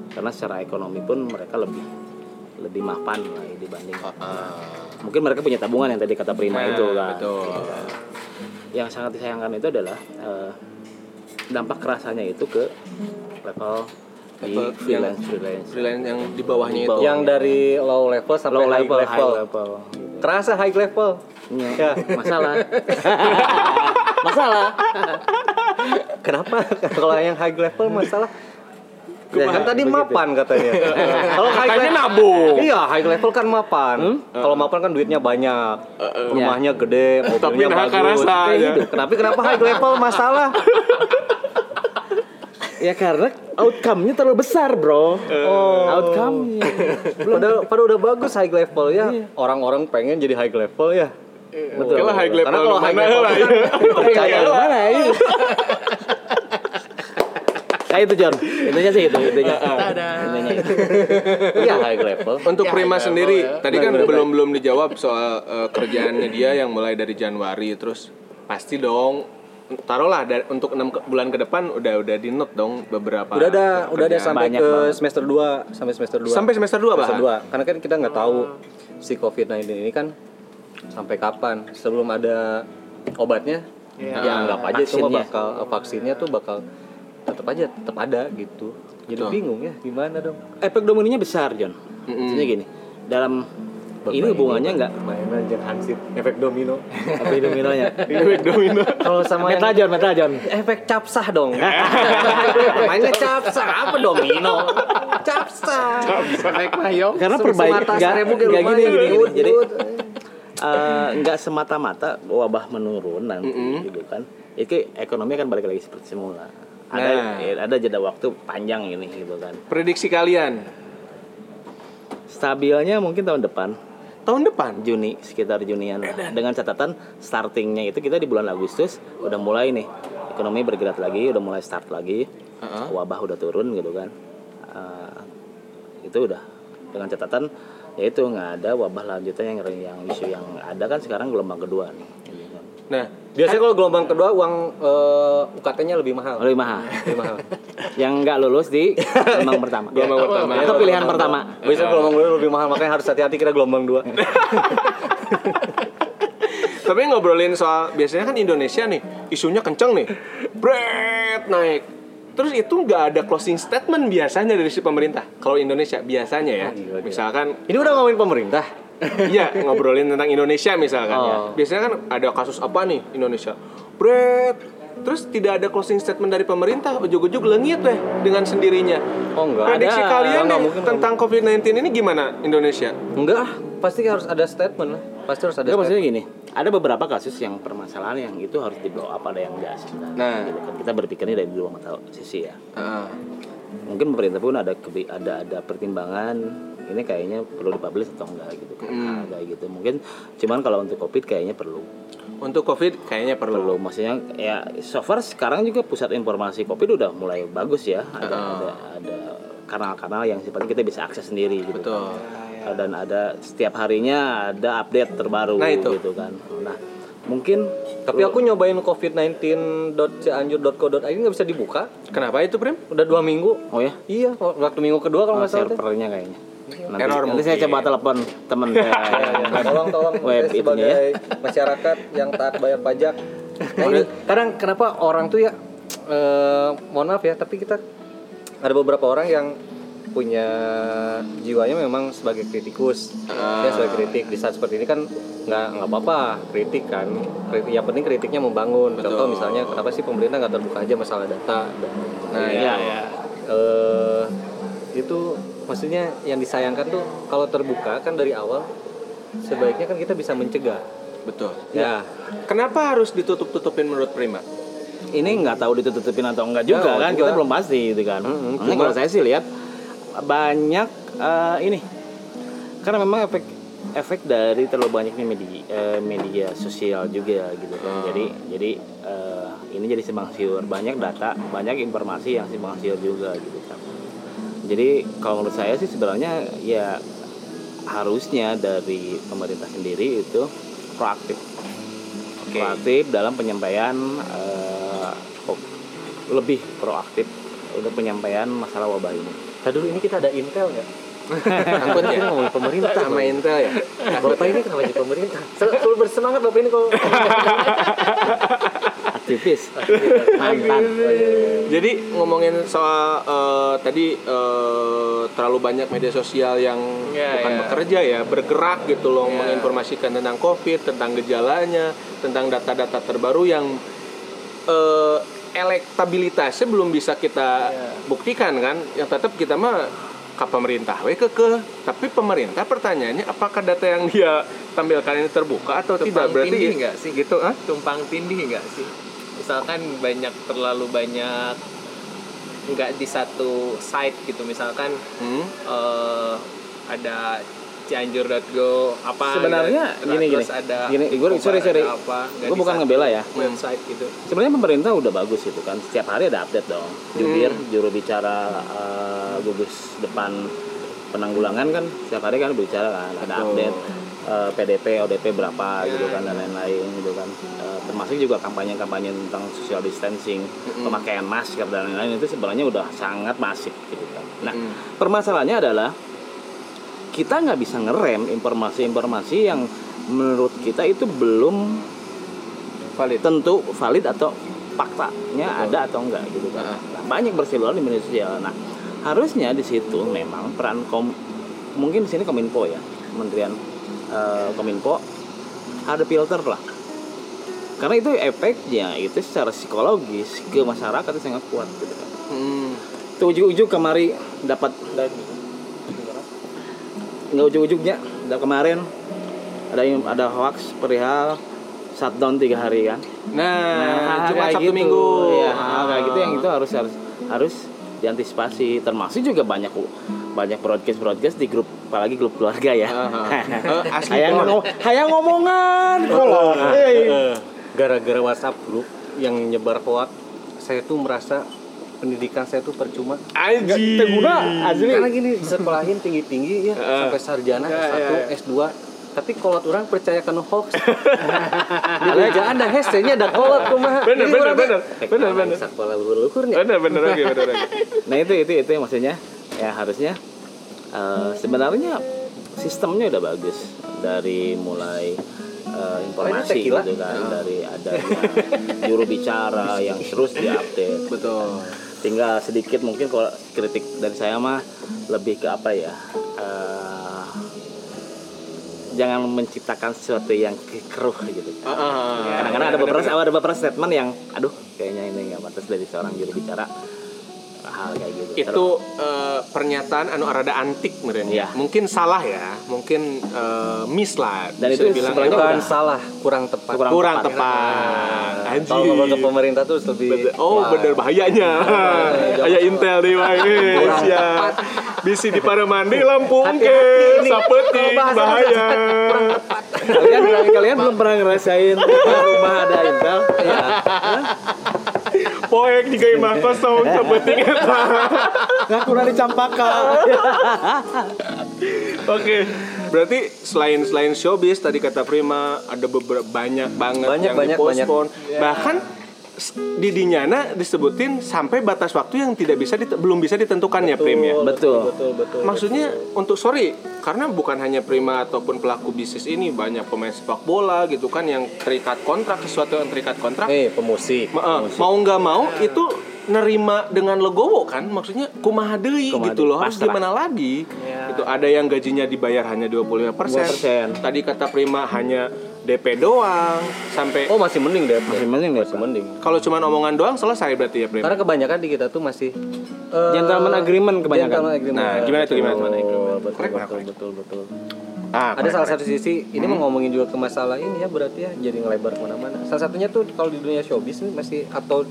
karena secara ekonomi pun mereka lebih lebih mapan lah ya dibanding mungkin mereka punya tabungan yang tadi kata Prima Nah, itu kan betul. Gitu kan. yang sangat disayangkan itu adalah eh, dampak kerasanya itu ke level di Level freelance freelance freelance yang di bawahnya Di itu. Yang dari low level sampai low high level, level. high level. Kerasa high level. Ya, Ya. masalah. masalah. Kenapa? Kalau yang high level masalah kan tadi begitu. mapan katanya. Kalau high Katanya level nabung. Iya, high level kan mapan. Kalau mapan kan duitnya banyak. Rumahnya gede, Tapi mobilnya nah, bagus. Kayak ya. gitu. Kenapa kenapa high level masalah? Ya karena outcome-nya terlalu besar, Bro. Oh. Outcome-nya. Padahal, padahal udah bagus high level ya. Orang-orang pengen jadi high level ya. Betul. lah high level Karena kalau high mana level lah, percaya Kayak mana ya? Kayak itu John. Intinya sih itu, intinya. Intinya itu. Iya high level. Untuk Ya, Prima sendiri, ya. tadi kan belum belum dijawab soal eh, kerjaannya dia yang mulai dari Januari terus pasti dong taruhlah da- untuk enam ke- bulan ke depan udah udah di note dong beberapa Udah ada udah ada kerjaan. sampai Banyak ke banget. semester 2 sampai semester 2. sampai semester 2 semester bahkan 2. Karena kan kita nggak tahu si COVID-19 ini kan sampai kapan sebelum ada obatnya. Ya anggap aja itu Vaksinnya. bakal vaksinnya tuh bakal tetap aja tetap ada gitu. Jadi Betul. bingung ya gimana dong. Efek dominonya besar, John. Intinya gini. Dalam ini hubungannya enggak Mainan jangan hansip efek domino. apa dominonya? Efek domino Kalau sama yang Metajon, metajon. efek capsah dong. Mainnya capsah apa domino? capsah. Efek mayong. Karena Sem- perbaik semata enggak seribu enggak lumayan. gini gini. Jadi eh, nggak semata-mata wabah menurun nanti gitu kan. Itu ekonomi akan balik lagi seperti semula. Ada Nah. ya, ada jeda waktu panjang ini gitu kan. prediksi kalian Stabilnya mungkin tahun depan tahun depan Juni sekitar Junian lah. dengan catatan startingnya itu kita di bulan Agustus udah mulai nih ekonomi bergerak lagi udah mulai start lagi wabah udah turun gitu kan Eh, itu udah dengan catatan yaitu nggak ada wabah lanjutan yang yang isu yang ada kan sekarang gelombang kedua nih nah Biasanya kalau gelombang kedua uang eh, UKT-nya lebih mahal. lebih mahal Lebih mahal. yang nggak lulus di gelombang pertama Gelombang pertama. itu pilihan pertama Biasanya gelombang dua lebih mahal makanya harus hati-hati kita gelombang dua. tapi ngobrolin soal biasanya kan Indonesia nih isunya kenceng nih bread naik terus itu nggak ada closing statement biasanya dari si pemerintah kalau Indonesia biasanya ya misalkan Ini udah ngomongin pemerintah. Iya ngobrolin tentang Indonesia misalkan ya. Oh. Biasanya kan ada kasus apa nih Indonesia? Bread. Terus tidak ada closing statement dari pemerintah, ujuk-ujuk lengit deh dengan sendirinya. Oh enggak. Prediksi ada. kalian Enggak nih mungkin, tentang COVID-19 ini gimana Indonesia? Enggak, pasti harus ada statement lah. Pasti harus ada maksudnya gini, ada beberapa kasus yang permasalahan yang itu harus di blow up, ada yang enggak sebenarnya. Nah. Gitu kan. Kita berpikirnya dari dua mata sisi ya. Ah, Mungkin pemerintah pun ada ada ada pertimbangan ini kayaknya perlu dipublish atau enggak gitu kan. Ada gitu. Mungkin cuman kalau untuk Covid kayaknya perlu. Untuk COVID kayaknya perlu. Perlu maksudnya ya so far sekarang juga pusat informasi Covid udah mulai bagus ya. Ada ada ada kanal-kanal yang sifatnya kita bisa akses sendiri gitu. Betul. kan. Dan ada setiap harinya ada update terbaru Nah, itu. gitu kan. Nah, mungkin Tapi aku nyobain covid19.cianjur.co.id nggak bisa dibuka. Kenapa itu, Prim? Udah dua minggu. Oh ya, Iya, waktu minggu kedua kalau oh, nggak salah. deh. servernya kayaknya. Nanti, Error nanti saya mungkin. coba telepon teman saya. Nah, tolong tolong Web itunya sebagai ya. masyarakat yang taat bayar pajak. Nah, ini kadang kenapa orang tuh ya eh mohon maaf ya, tapi kita ada beberapa orang yang punya jiwanya memang sebagai kritikus ya sebagai kritik di saat seperti ini kan nggak nggak apa-apa kritik kan kritik yang penting kritiknya membangun contoh misalnya kenapa sih pemerintah nggak terbuka aja masalah data dan Nah, Iya, iya. eh itu maksudnya yang disayangkan tuh kalau terbuka kan dari awal sebaiknya kan kita bisa mencegah Betul. ya Kenapa harus ditutup-tutupin menurut Prima? ini nggak tahu ditutupin atau enggak juga Ya, kan juga. kita belum pasti gitu kan. Makanya cuma- kalau saya sih lihat banyak eh, ini. Karena memang efek efek dari terlalu banyaknya media eh, media sosial juga gitu kan. Jadi jadi eh, ini jadi simpang siur. Banyak data banyak informasi yang simpang siur juga gitu kan. Jadi kalau menurut saya sih sebenarnya ya harusnya dari pemerintah sendiri itu proaktif. Proaktif dalam penyampaian oh, lebih proaktif untuk penyampaian masalah wabah ini Tadi dulu ini kita ada intel nggak? Takut ya? Ngomongin pemerintah Sama Intel ya? Bapak ini kenapa jadi pemerintah? Selalu bersemangat Bapak ini kalau aktivis mantan Jadi ngomongin soal eh, tadi eh, terlalu banyak media sosial yang Ya, bukan bekerja ya, bergerak gitu loh menginformasikan tentang COVID, tentang gejalanya, tentang data-data terbaru yang eh, elektabilitasnya belum bisa kita buktikan kan. Yang tetap kita mah ke pemerintah we ke tapi pemerintah pertanyaannya apakah data yang dia tampilkan ini terbuka atau tidak Tumpang berarti tindih nggak sih? gitu ah tumpang tindih nggak sih misalkan banyak terlalu banyak nggak di satu site gitu misalkan Hmm. eh, ada cianjur.go apa Sebenarnya gitu. gini, terus gini. ada Gini, Kobar, sorry, sorry. ada apa di bukan ngebela ya. website gitu sebenarnya pemerintah udah bagus itu kan setiap hari ada update dong jubir Hmm. juru bicara eh, gugus depan penanggulangan kan setiap hari kan berbicara kan ada Betul. update eh, PDP ODP berapa gitu kan dan lain-lain gitu kan Eh, termasuk juga kampanye-kampanye tentang social distancing pemakaian masker dan lain-lain itu sebenarnya udah sangat masif gitu kan nah Mm. permasalahannya adalah kita nggak bisa ngerem informasi-informasi yang menurut kita itu belum valid tentu valid atau faktanya ada atau enggak gitu kan. Nah, banyak berseliweran di media sosial. Nah, harusnya di situ memang peran kom mungkin di sini Kominfo ya, Kementerian eh, Kominfo ada filter lah. Karena itu efeknya itu secara psikologis ke masyarakat itu sangat kuat gitu kan. Hmm. Itu ujuk-ujuk kemari dapat nggak ujuk-ujuknya ada kemarin ada yang ada hoax perihal shutdown tiga hari kan? Nah, cuma kayak Sabtu gitu. Minggu. ya kayak gitu yang itu harus harus harus diantisipasi. Termasuk juga banyak banyak broadcast broadcast di grup apalagi grup keluarga ya. Eh, asli hayang Pon. ngomong hayang ngomongan. Kolot Eh. gara-gara WhatsApp grup yang nyebar hoax, saya tuh merasa pendidikan saya tuh percuma. Anjing. teguna asli Karena gini sekolahin tinggi-tinggi ya Heeh. sampai sarjana Ya, S1, ya, ya. S2. Tapi kolot orang percaya kan hoax. Di kerjaan ada hashtagnya ada kolot kumaha. Bener, bener, bener. teh, "Eh, Bener, kalau bener. Sekolah berluhurnya. Bener bener lagi bener lagi. nah itu itu itu yang maksudnya ya harusnya eh, sebenarnya sistemnya udah bagus dari mulai eh, informasi gitu kan dari adanya juru bicara yang terus diupdate Betul. Tinggal sedikit mungkin kalau kritik dari saya mah lebih ke apa ya eh, jangan menciptakan sesuatu yang keruh gitu. Kan Ah, kadang-kadang ada beberapa ada beberapa statement yang aduh kayaknya ini nggak pantas dari seorang juru bicara hal kayak gitu itu eh, pernyataan anu arada antik meren Iya. ya. Mungkin salah ya, mungkin eh, miss lah. Dan itu dibilang sebenarnya ya. Bukan salah, kurang tepat. Kurang kurang tepat. tepat. Anjing. Kalau ngomong ke pemerintah tuh lebih Bener. Oh bener bahayanya Aya intel di ya. Bisi di mandi lampu ke Sapeting bahaya kalian kalian belum pernah ngerasain rumah ada intel ya Poek juga imah kosong Sapeting eta nggak kurang dicampaka Oke, berarti selain selain showbiz tadi kata Prima ada beberapa banyak banget Banyak, yang banyak, dipospon. Bahkan s- di dinyana disebutin sampai batas waktu yang tidak bisa belum bisa ditentukan ya Prim ya. betul betul betul. Maksudnya untuk sorry karena bukan hanya Prima ataupun pelaku bisnis ini banyak pemain sepak bola gitu kan yang terikat kontrak sesuatu yang terikat kontrak Eh, pemusik. Ma- eh, mau nggak mau itu nerima dengan legowo kan maksudnya kumaha deui gitu loh harus gimana lagi Ya. itu ada yang gajinya dibayar hanya 25% 25%. tadi kata Prima hanya DP doang sampai Oh, masih mending deh. masih mending deh Masih mending. kalau cuma omongan doang selesai berarti ya Prima Karena kebanyakan di kita tuh masih eh, Gentleman agreement kebanyakan. gentleman agreement. Nah, gimana tuh, gimana tuh? Betul, Betul, betul, korek. betul, betul. ah, Ada salah satu sisi, ini mau ngomongin juga ke masalah ini ya berarti ya jadi ngelebar ke mana-mana. Salah satunya tuh kalau di dunia showbiz nih masih atau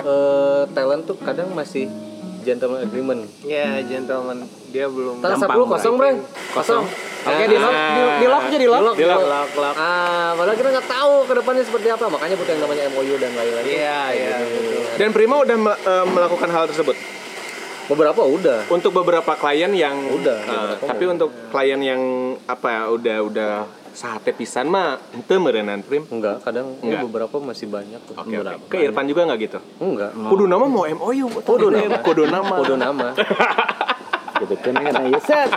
eh, talent tuh kadang masih gentleman agreement. ya gentleman dia belum Gampang, 10 kosong, Bro. Kosong. Oke, di lock, di, di lock aja di lock. Di lock, lock, lock. Ah, padahal kita nggak tahu ke depannya seperti apa. Makanya butuh yang namanya MOU dan lain-lain. iya iya betul dan Prima udah me- eh, melakukan hal tersebut beberapa udah Untuk beberapa klien yang Udah, beberapa tapi untuk klien yang apa ya udah udah sate pisan mah ente merenan prim. enggak kadang Enggak. ya beberapa masih banyak tuh. Oke, oke. Ke Irfan juga nggak gitu? enggak Kudu nama mau MOU. Kudu nama. Kudu nama. kode nama gitu. Kan kan ya set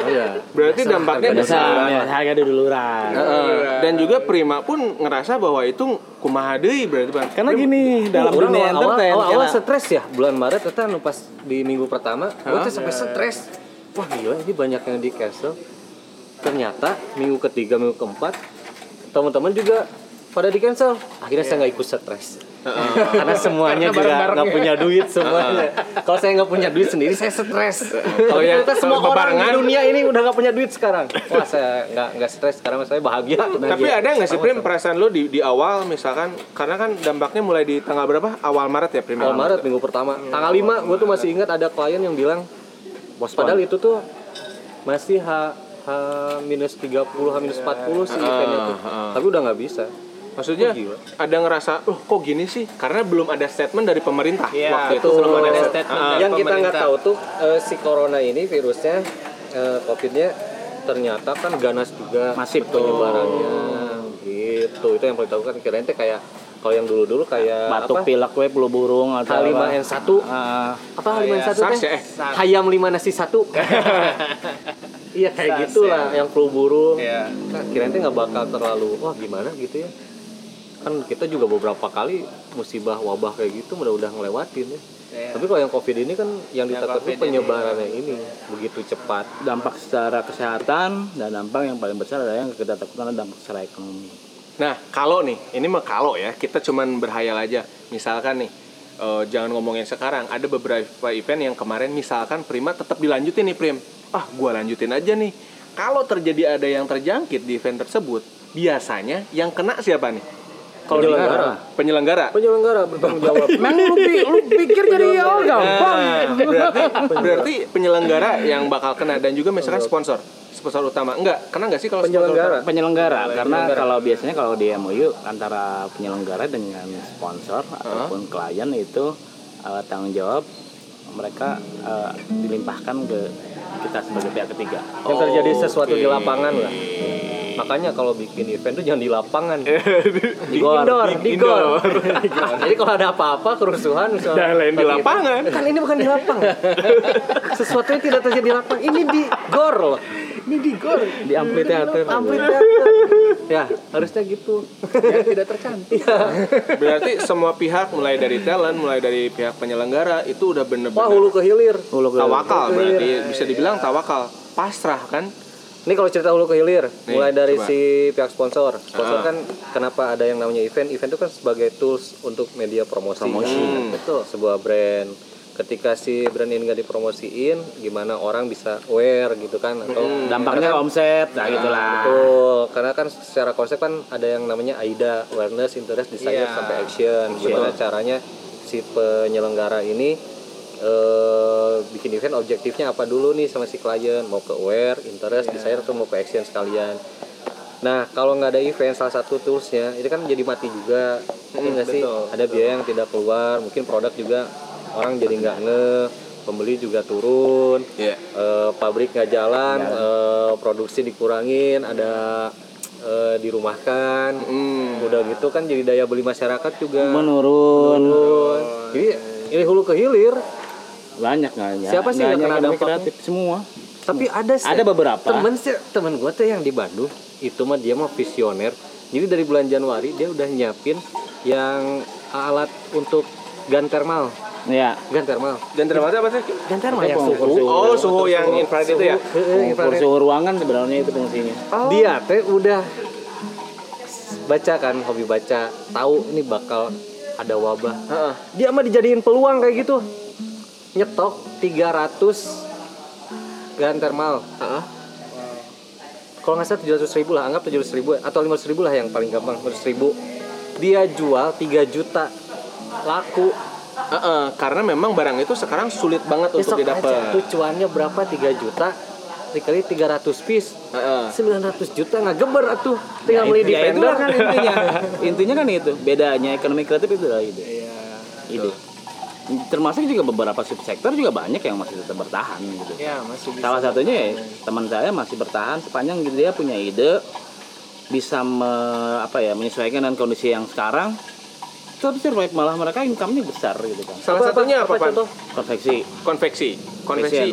oh ya Berarti dampaknya ada besar. ya harga duluran. Heeh. dan juga Prima pun ngerasa bahwa itu kumaha deui berarti Pan. karena gini dalam Orang dunia awal, entertain awal, awal karena- stres ya bulan Maret kita nu pas di minggu pertama gue tuh sampai stres. Wah gila ini banyak yang di cancel. Ternyata minggu ketiga minggu keempat teman-teman juga pada di cancel. Akhirnya saya nggak ikut stres karena semuanya juga nggak punya duit semuanya. Kalau saya nggak punya duit sendiri saya stres. Kalau yang- kita semua orang di dunia ini udah nggak punya duit sekarang. Wah saya nggak nggak stres. Sekarang saya bahagia. Tapi ada nggak sih Prim perasaan lo di di awal misalkan karena kan dampaknya mulai di tanggal berapa? Awal Maret ya Prim. Awal Maret minggu pertama. Tanggal 5 gue tuh masih ingat ada klien yang bilang padahal itu tuh masih H H minus 30 H minus 40 sih eventnya tuh. Tapi udah nggak bisa. Maksudnya Oh, ada ngerasa, loh kok gini sih? Karena belum ada statement dari pemerintah Iya, waktu itu. Belum ada statement. Ah, dari yang kita nggak pemerintah. tahu tuh eh, si corona ini virusnya eh, covidnya ternyata kan ganas juga Masif. penyebarannya gitu itu yang paling tahu kan kirain teh kayak kalau yang dulu dulu kayak batuk apa pilek we flu burung atau apa. H5N1 Ah, apa H5N1 SARS teh ya, eh. hayam lima nasi satu iya kayak SARS gitulah ya. yang flu burung Iya. nah, kirain teh nggak bakal terlalu wah gimana gitu ya kan kita juga beberapa kali musibah wabah kayak gitu udah udah ngelewatin ya Iya. tapi kalau yang covid ini kan yang Yang ditakut COVID tuh penyebarannya ini begitu cepat dampak secara kesehatan dan dampak yang paling besar adalah yang kita takutkan adalah dampak secara ekonomi Nah, kalau nih, ini mah kalau ya, kita cuman berhayal aja. Misalkan nih, eh, jangan ngomongin sekarang, ada beberapa event yang kemarin misalkan Prima tetap dilanjutin nih Prim. Ah, gua lanjutin aja nih. Kalau terjadi ada yang terjangkit di event tersebut, biasanya yang kena siapa nih? Kalau Penyelenggara. penyelenggara. penyelenggara bertanggung jawab Emang lu, pi- lu pikir jadi oh gampang Nah, berarti berarti penyelenggara yang bakal kena dan juga misalkan sponsor sponsor utama enggak kena nggak sih kalau sponsor Penyelenggara. utama? penyelenggara karena kalau biasanya kalau di MOU antara penyelenggara dengan sponsor ataupun klien itu eh, tanggung jawab mereka eh, dilimpahkan ke kita sebagai pihak ketiga. yang terjadi sesuatu di lapangan lah makanya kalau bikin event tuh jangan di lapangan. Di gor. indoor Di gor jadi kalau ada apa-apa kerusuhan misalnya lain di lapangan. event, kan ini bukan di lapangan. Sesuatu yang tidak terjadi di lapangan. Ini di gor loh. Ini di gor. Di amphitheater. amphitheater ya. harusnya gitu. Biar tidak tercantik. berarti semua pihak mulai dari talent mulai dari pihak penyelenggara itu udah wah bener-bener hulu ke hilir Hulu ke- tawakal Hulu ke berarti. hilir. bisa dibilang tawakal. Pasrah kan Ini kalau cerita hulu ke hilir, Nih, mulai dari coba. si pihak sponsor. Sponsor Ah. kan kenapa ada yang namanya event? Event itu kan sebagai tools untuk media promosi. Promosi. Hmm, Betul. Sebuah brand. Ketika si brand ini nggak dipromosiin, gimana orang bisa aware gitu kan? Atau Dampaknya ke omset, nah gitulah. Betul, karena kan secara konsep kan ada yang namanya AIDA, awareness, interest, desire, Iya. sampai action. Gimana caranya si penyelenggara ini eh, bikin event objektifnya apa dulu nih sama si klien, mau ke aware, interest, Iya. desire atau mau ke action sekalian. Nah, kalau nggak ada event, salah satu toolsnya itu kan jadi mati juga, Iya nggak sih? betul, Ada biaya yang tidak keluar, mungkin produk juga orang jadi nggak nge, pembeli juga turun, Iya. eh, pabrik nggak jalan, eh, produksi dikurangin, ada eh, dirumahkan, Hmm. udah gitu kan jadi daya beli masyarakat juga Menurun. turun. Jadi ini hulu ke hilir, Banyak nggak ya? Siapa sih yang kena dampaknya? kreatif semua. tapi ada sih Ada beberapa. temen sih temen gue tuh yang di Bandung itu mah dia mah visioner. Jadi dari bulan Januari dia udah nyiapin yang alat untuk gun thermal, Ya. gun thermal, dan termasuk apa sih gun thermal yang suhu. suhu. oh suhu yang infrared itu ya infrared. suhu ruangan sebenarnya itu fungsinya. Dia teh udah baca kan hobi baca, tahu ini bakal ada wabah. Heeh. Dia mah dijadiin peluang kayak gitu. Nyetok 300 gun thermal. Kalau nggak salah 700 ribu lah, anggap 700 ribu atau 500 ribu lah yang paling gampang 500 ribu. Dia jual 3 juta laku. Heeh, karena memang barang itu sekarang sulit banget untuk Besok aja tuh didapat cuannya berapa 3 juta dikali 300 piece Heeh. 900 juta nggak geber atuh tinggal beli di ya vendor itulah kan intinya. intinya kan itu. Bedanya ekonomi kreatif itu adalah ide. Iya. Ide. Termasuk juga beberapa subsektor juga banyak yang masih tetap bertahan gitu Ya, masih bisa. salah satunya ya teman saya masih bertahan sepanjang gitu dia punya ide bisa me- apa ya menyesuaikan dengan kondisi yang sekarang tetap survive malah mereka income-nya besar gitu kan Salah satunya apa, Pan? contoh? konveksi Konveksi. Konveksi.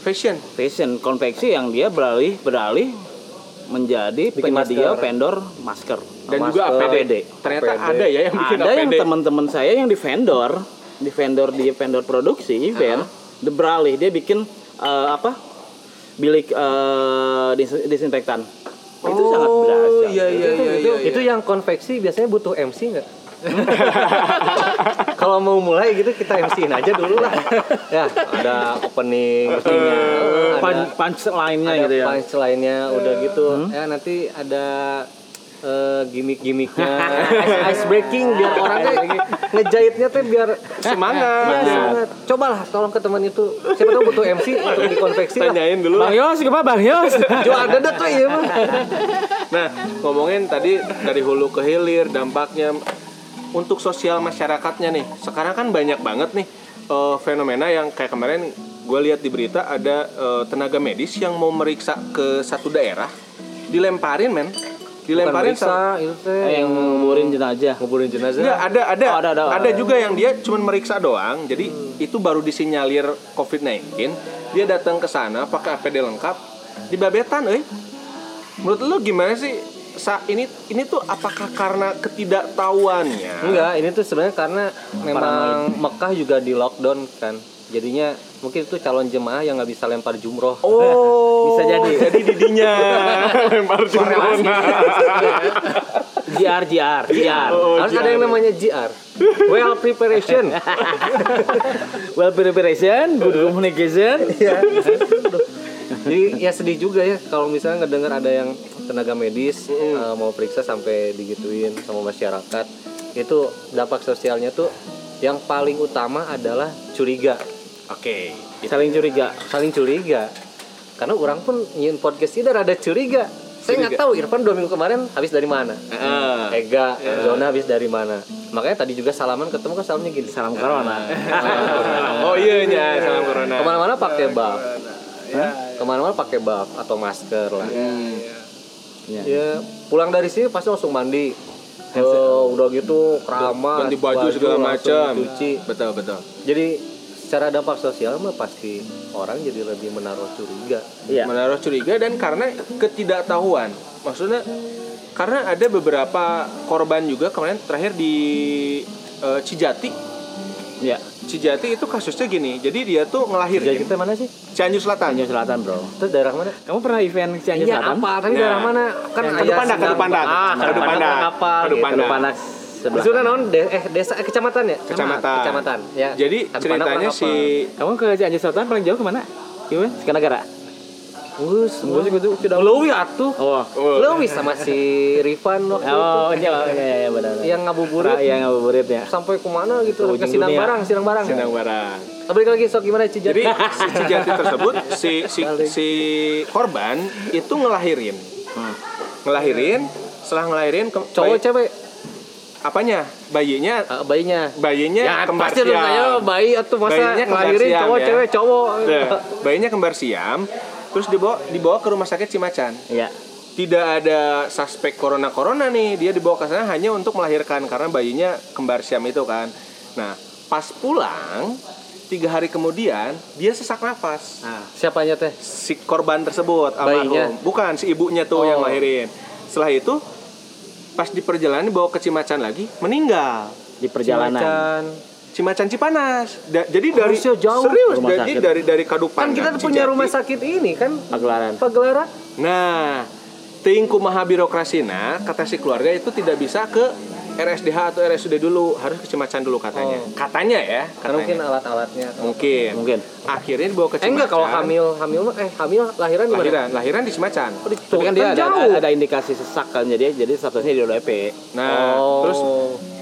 Fashion. fashion konveksi yang dia beralih beralih menjadi Bikin penyedia masker. vendor masker Dan Masker. juga APD. APD. Ternyata APD. ada ya yang bikin ada yang APD. teman-teman saya yang di vendor di vendor di vendor produksi event dia beralih dia bikin eh, apa? Bilik eh, dis- disinfektan. Itu sangat berhasil Oh, iya, iya, itu, iya, itu, iya, itu yang konveksi biasanya butuh MC nggak? Kalau mau mulai gitu kita MC-in aja dulu lah. ya, ada opening, openingnya, Pan, ada, punch lainnya ada gitu ya? punch lainnya udah gitu. Ya nanti ada eh, gimmick-gimmicknya, ice, ice breaking biar orangnya ngejahitnya tuh biar Semangat. Iya, semangat. Cobalah tolong ke teman itu. Siapa tahu butuh MC untuk dikonveksi lah. Tanyain dulu. Bang Yos gimana Bang Yos Jual dadak tuh iya mah. Nah, ngomongin tadi dari hulu ke hilir dampaknya untuk sosial masyarakatnya nih. Sekarang kan banyak banget nih eh, fenomena yang kayak kemarin gue lihat di berita ada eh, tenaga medis yang mau meriksa ke satu daerah dilemparin men dilemparin sama- itu teh Eh, yang nguburin jenazah nguburin jenazah. Enggak, ada ada Oh, ada, ada. ada juga yang dia cuma meriksa doang. Jadi itu baru disinyalir COVID-19. Dia datang ke sana pakai APD lengkap, dibabetan euy. Menurut lu gimana sih? Sa ini ini tuh apakah karena ketidaktahuannya? Enggak, ini tuh sebenarnya karena memang Mekah juga di lockdown kan. Jadinya mungkin itu calon jemaah yang nggak bisa lempar jumroh. Oh, Bisa jadi. Jadi didinya lempar jumroh. JR JR JR Oh, Harus ada yang namanya GR. Well preparation. well preparation good communication Jadi ya sedih juga ya kalau misalnya ngedengar ada yang tenaga medis eh, mau periksa sampai digituin sama masyarakat. Itu dampak sosialnya tuh yang paling utama adalah curiga. Oke. saling curiga Saling curiga. Karena orang pun nyin podcast ini ada curiga. Saya nggak tahu Irfan dua minggu kemarin habis dari mana. Ah. Ega, Zona habis dari mana? Makanya tadi juga salaman ketemu kan salamnya gini. salam corona Oh iya nya salam corona. Ke mana-mana pakai buff. Ke mana-mana pakai buff atau masker lah. Hmm. Ya. Ya pulang dari sini pasti langsung mandi. Oh, udah gitu keramas, Ganti baju segala langsung macam. cuci. Betul betul. Jadi secara dampak sosial mah pasti orang jadi lebih menaruh curiga. Iya. menaruh curiga dan karena ketidaktahuan maksudnya karena ada beberapa korban juga kemarin terakhir di eh, Cijati ya Cijati itu kasusnya gini jadi dia tuh Jadi ngelahirin kita mana sih? Cianjur Selatan Tanjung Selatan bro Itu daerah mana? kamu pernah event Cianjur Iya Selatan apa? Tapi Nah. daerah mana? Kan Kadu ayah Pandak, Kadu Pandak. Ah, Kadu Pandak. Apa? Kadu. Pandak. Sebelah Itu kan non de- eh desa eh, kecamatan ya? Kecamatan. Kecamatan. Ya. jadi Pandak ceritanya si kamu ke Cianjur Selatan paling jauh ke mana Gimana? Sekanagara Gus, Gue juga tuh sudah Lewi atuh. oh Oh. Lewi sama si Rifan waktu oh iya iya iya benar itu. Yang ngabuburit yang ngabuburit ya sampai ke mana gitu Ke ke Sinang dunia. Barang, Sinang Barang. Sindang Barang Balik lagi sok gimana Cijati? jadi si Cijati tersebut si si si korban itu ngelahirin Hmm. ngelahirin setelah ngelahirin ke- cowok cewek apanya bayinya Ah, bayinya. bayinya Ya kembar pasti siam. kayak bayi atau masa Bayinya ngelahirin siam, cowok ya. cewek cowok. Nah, bayinya kembar siam, terus dibawa dibawa ke rumah sakit Cimacan. iya Tidak ada suspek corona corona nih, dia dibawa ke sana hanya untuk melahirkan karena bayinya kembar siam itu kan. Nah, pas pulang tiga hari kemudian dia sesak nafas. nah Siapanya teh? Si korban tersebut Bayinya? almarhum, bukan si ibunya tuh yang Oh. lahirin. Setelah itu pas di perjalanan dibawa ke Cimacan lagi meninggal. di perjalanan Cimacan. Cimacan Cipanas. Da- jadi dari Harusnya jauh. serius Rumah jadi sakit. dari dari Kadupan. Kan kita punya rumah sakit ini kan pagelaran Pagelaran. Nah, ting kumaha birokrasina kata si keluarga itu tidak bisa ke RSDH atau RSUD dulu, harus ke Cimacan dulu katanya. Oh. Katanya ya, Karena mungkin katanya. alat-alatnya. mungkin. mungkin Akhirnya dibawa ke Eh Cimacan. enggak kalau hamil hamil mah eh hamil lahiran di mana? lahiran, lahiran di Cimacan. Oh, di tapi kan dia ada, jauh. ada, ada indikasi sesak kan jadi jadi statusnya di ODP Nah, Oh. terus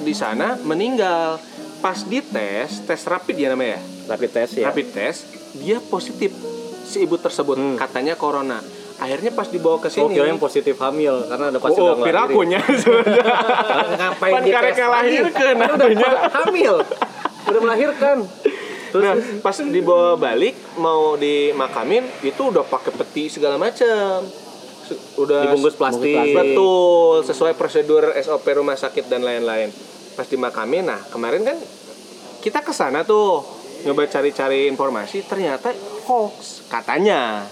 di sana meninggal. Pas dites, tes rapid ya namanya ya. rapid test ya Rapid test, dia positif si ibu tersebut Hmm. katanya corona. Akhirnya pas dibawa ke Oh, sini. kirain positif hamil karena ada pas Oh, oh pirakunya sebenarnya. Ngapain Pan dites karek lagi? lahirkeun Kan udah hamil. Udah melahirkan. nah pas dibawa balik mau dimakamin itu udah pakai peti segala macam udah Dibungkus plastik. betul sesuai prosedur SOP rumah sakit dan lain-lain pas dimakamin nah kemarin kan kita ke sana tuh nyoba cari-cari informasi ternyata hoax katanya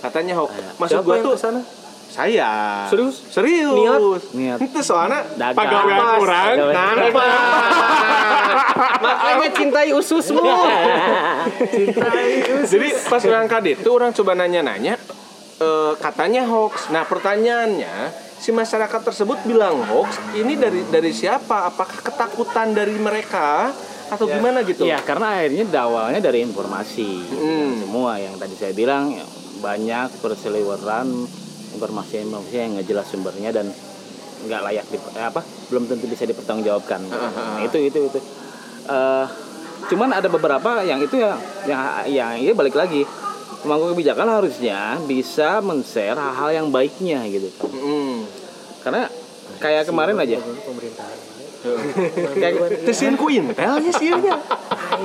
katanya hoax Siapa gua tuh ke sana? saya Serius? serius Niat? Niat. itu soalnya Dagang. pegawai kurang Pegawai. Makanya cintai ususmu. Jadi pas berangkat itu orang coba nanya-nanya eh, katanya hoax. Nah pertanyaannya si masyarakat tersebut bilang hoax ini dari dari siapa? Apakah ketakutan dari mereka atau gimana gitu? Ya karena akhirnya awalnya dari informasi Hmm. semua yang tadi saya bilang ya, banyak berseliweran informasi-informasi yang nggak jelas sumbernya dan nggak layak di, eh, apa belum tentu bisa dipertanggungjawabkan. Nah, itu itu itu. Eh, cuman ada beberapa yang itu ya yang yang ini balik lagi pemangku kebijakan harusnya bisa men-share hal-hal yang baiknya gitu kan. Hmm. Karena kayak kemarin aja. Kayak Tesin ku intelnya sih ya.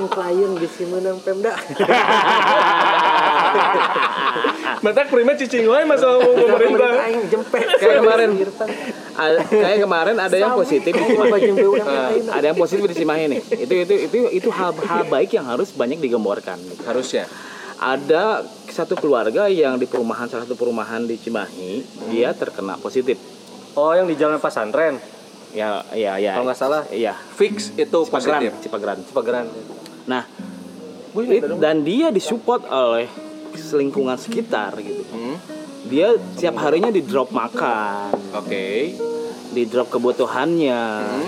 Klien bisa menang Pemda. Mata prima cicing wae masalah pemerintah. Aing jempet. kayak kemarin a- kayak kemarin ada yang positif di Cimahi. Eh, ada yang positif di Cimahi nih itu itu itu itu hal, hal baik yang harus banyak digemborkan gitu. Harusnya. ada satu keluarga yang di perumahan salah satu perumahan di Cimahi dia terkena positif Oh, yang di Jalan Pasantren. ya ya ya Kalau nggak salah. iya Fix itu Cipageran positif. Cipageran Cipageran. nah it- dan dia disupport oleh lingkungan sekitar gitu Hmm. dia tiap harinya di drop makan Oke. di drop kebutuhannya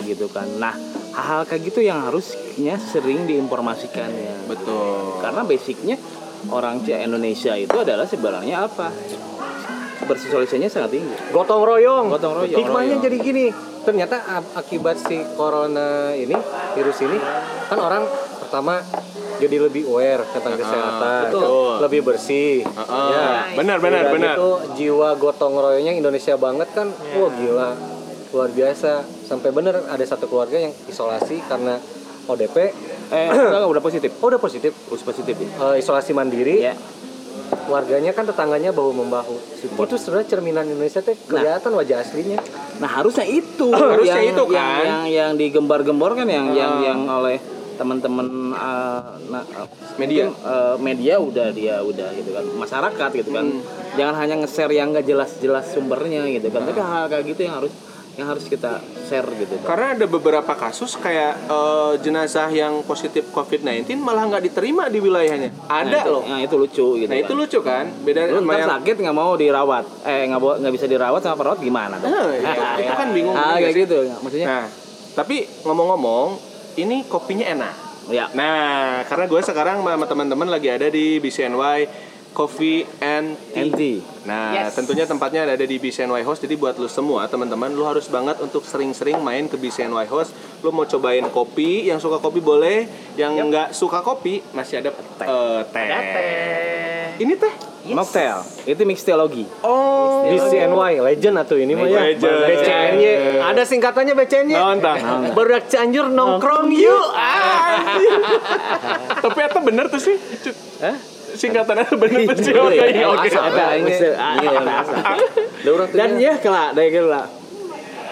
gitu kan nah hal-hal kayak gitu yang harusnya sering diinformasikannya Betul. karena basicnya orang Indonesia itu adalah sebenarnya apa bersosialisasinya sangat tinggi Gotong royong. Gotong royong. Hikmahnya Royong. jadi gini. Ternyata akibat si corona ini, virus ini, kan orang pertama jadi lebih aware tentang kesehatan, betul. lebih bersih. Heeh. Ya. Benar benar Udah benar. gitu jiwa gotong royongnya Indonesia banget kan, wah gila, luar biasa. Sampai bener ada satu keluarga yang isolasi karena ODP, eh enggak, udah positif oh udah positif, terus positif ya. Eh, isolasi mandiri. ya Warganya kan tetangganya bahu membahu. Itu sebenarnya cerminan Indonesia teh kelihatan wajah aslinya. nah harusnya itu Harusnya yang, itu, yang, kan? yang yang digembar-gemborkan yang yang yang oleh teman-teman uh, nah, uh, Media. uh, media udah dia udah gitu kan masyarakat gitu kan jangan hanya nge-share yang nggak jelas-jelas sumbernya gitu kan tapi hal kayak gitu yang harus yang harus kita share gitu kan Karena ada beberapa kasus kayak eh, jenazah yang positif COVID-19 malah nggak diterima di wilayahnya. Ada nah, itu, loh. nah, itu lucu gitu Nah itu kan. lucu kan? Beda lu sama ntar yang sakit nggak mau dirawat eh nggak nggak bisa dirawat sama perawat gimana dong Eh, itu, itu kan bingung. ah, kayak gitu maksudnya Nah, tapi ngomong-ngomong, ini kopinya enak. ya Nah, karena gue sekarang sama teman-teman lagi ada di BCNY Coffee and Tea. NT Nah, Yes. tentunya tempatnya ada di BCNY Host. Jadi buat lu semua teman-teman, lu harus banget untuk sering-sering main ke BCNY Host. Lu mau cobain kopi, yang suka kopi boleh, yang nggak suka kopi masih ada eh, teh. Ini teh? Mocktail itu mixologi Oh, BCNY legend atau ini mah ya Legend. BCNY ada singkatannya BCNY entah. Berak Cianjur nongkrong yuk Tapi itu bener tuh sih. Hah? Singkatannya bener tuh sih. Oke, Iya, oke. asal. Ada, asal. Dan ya kelak, dari kelak.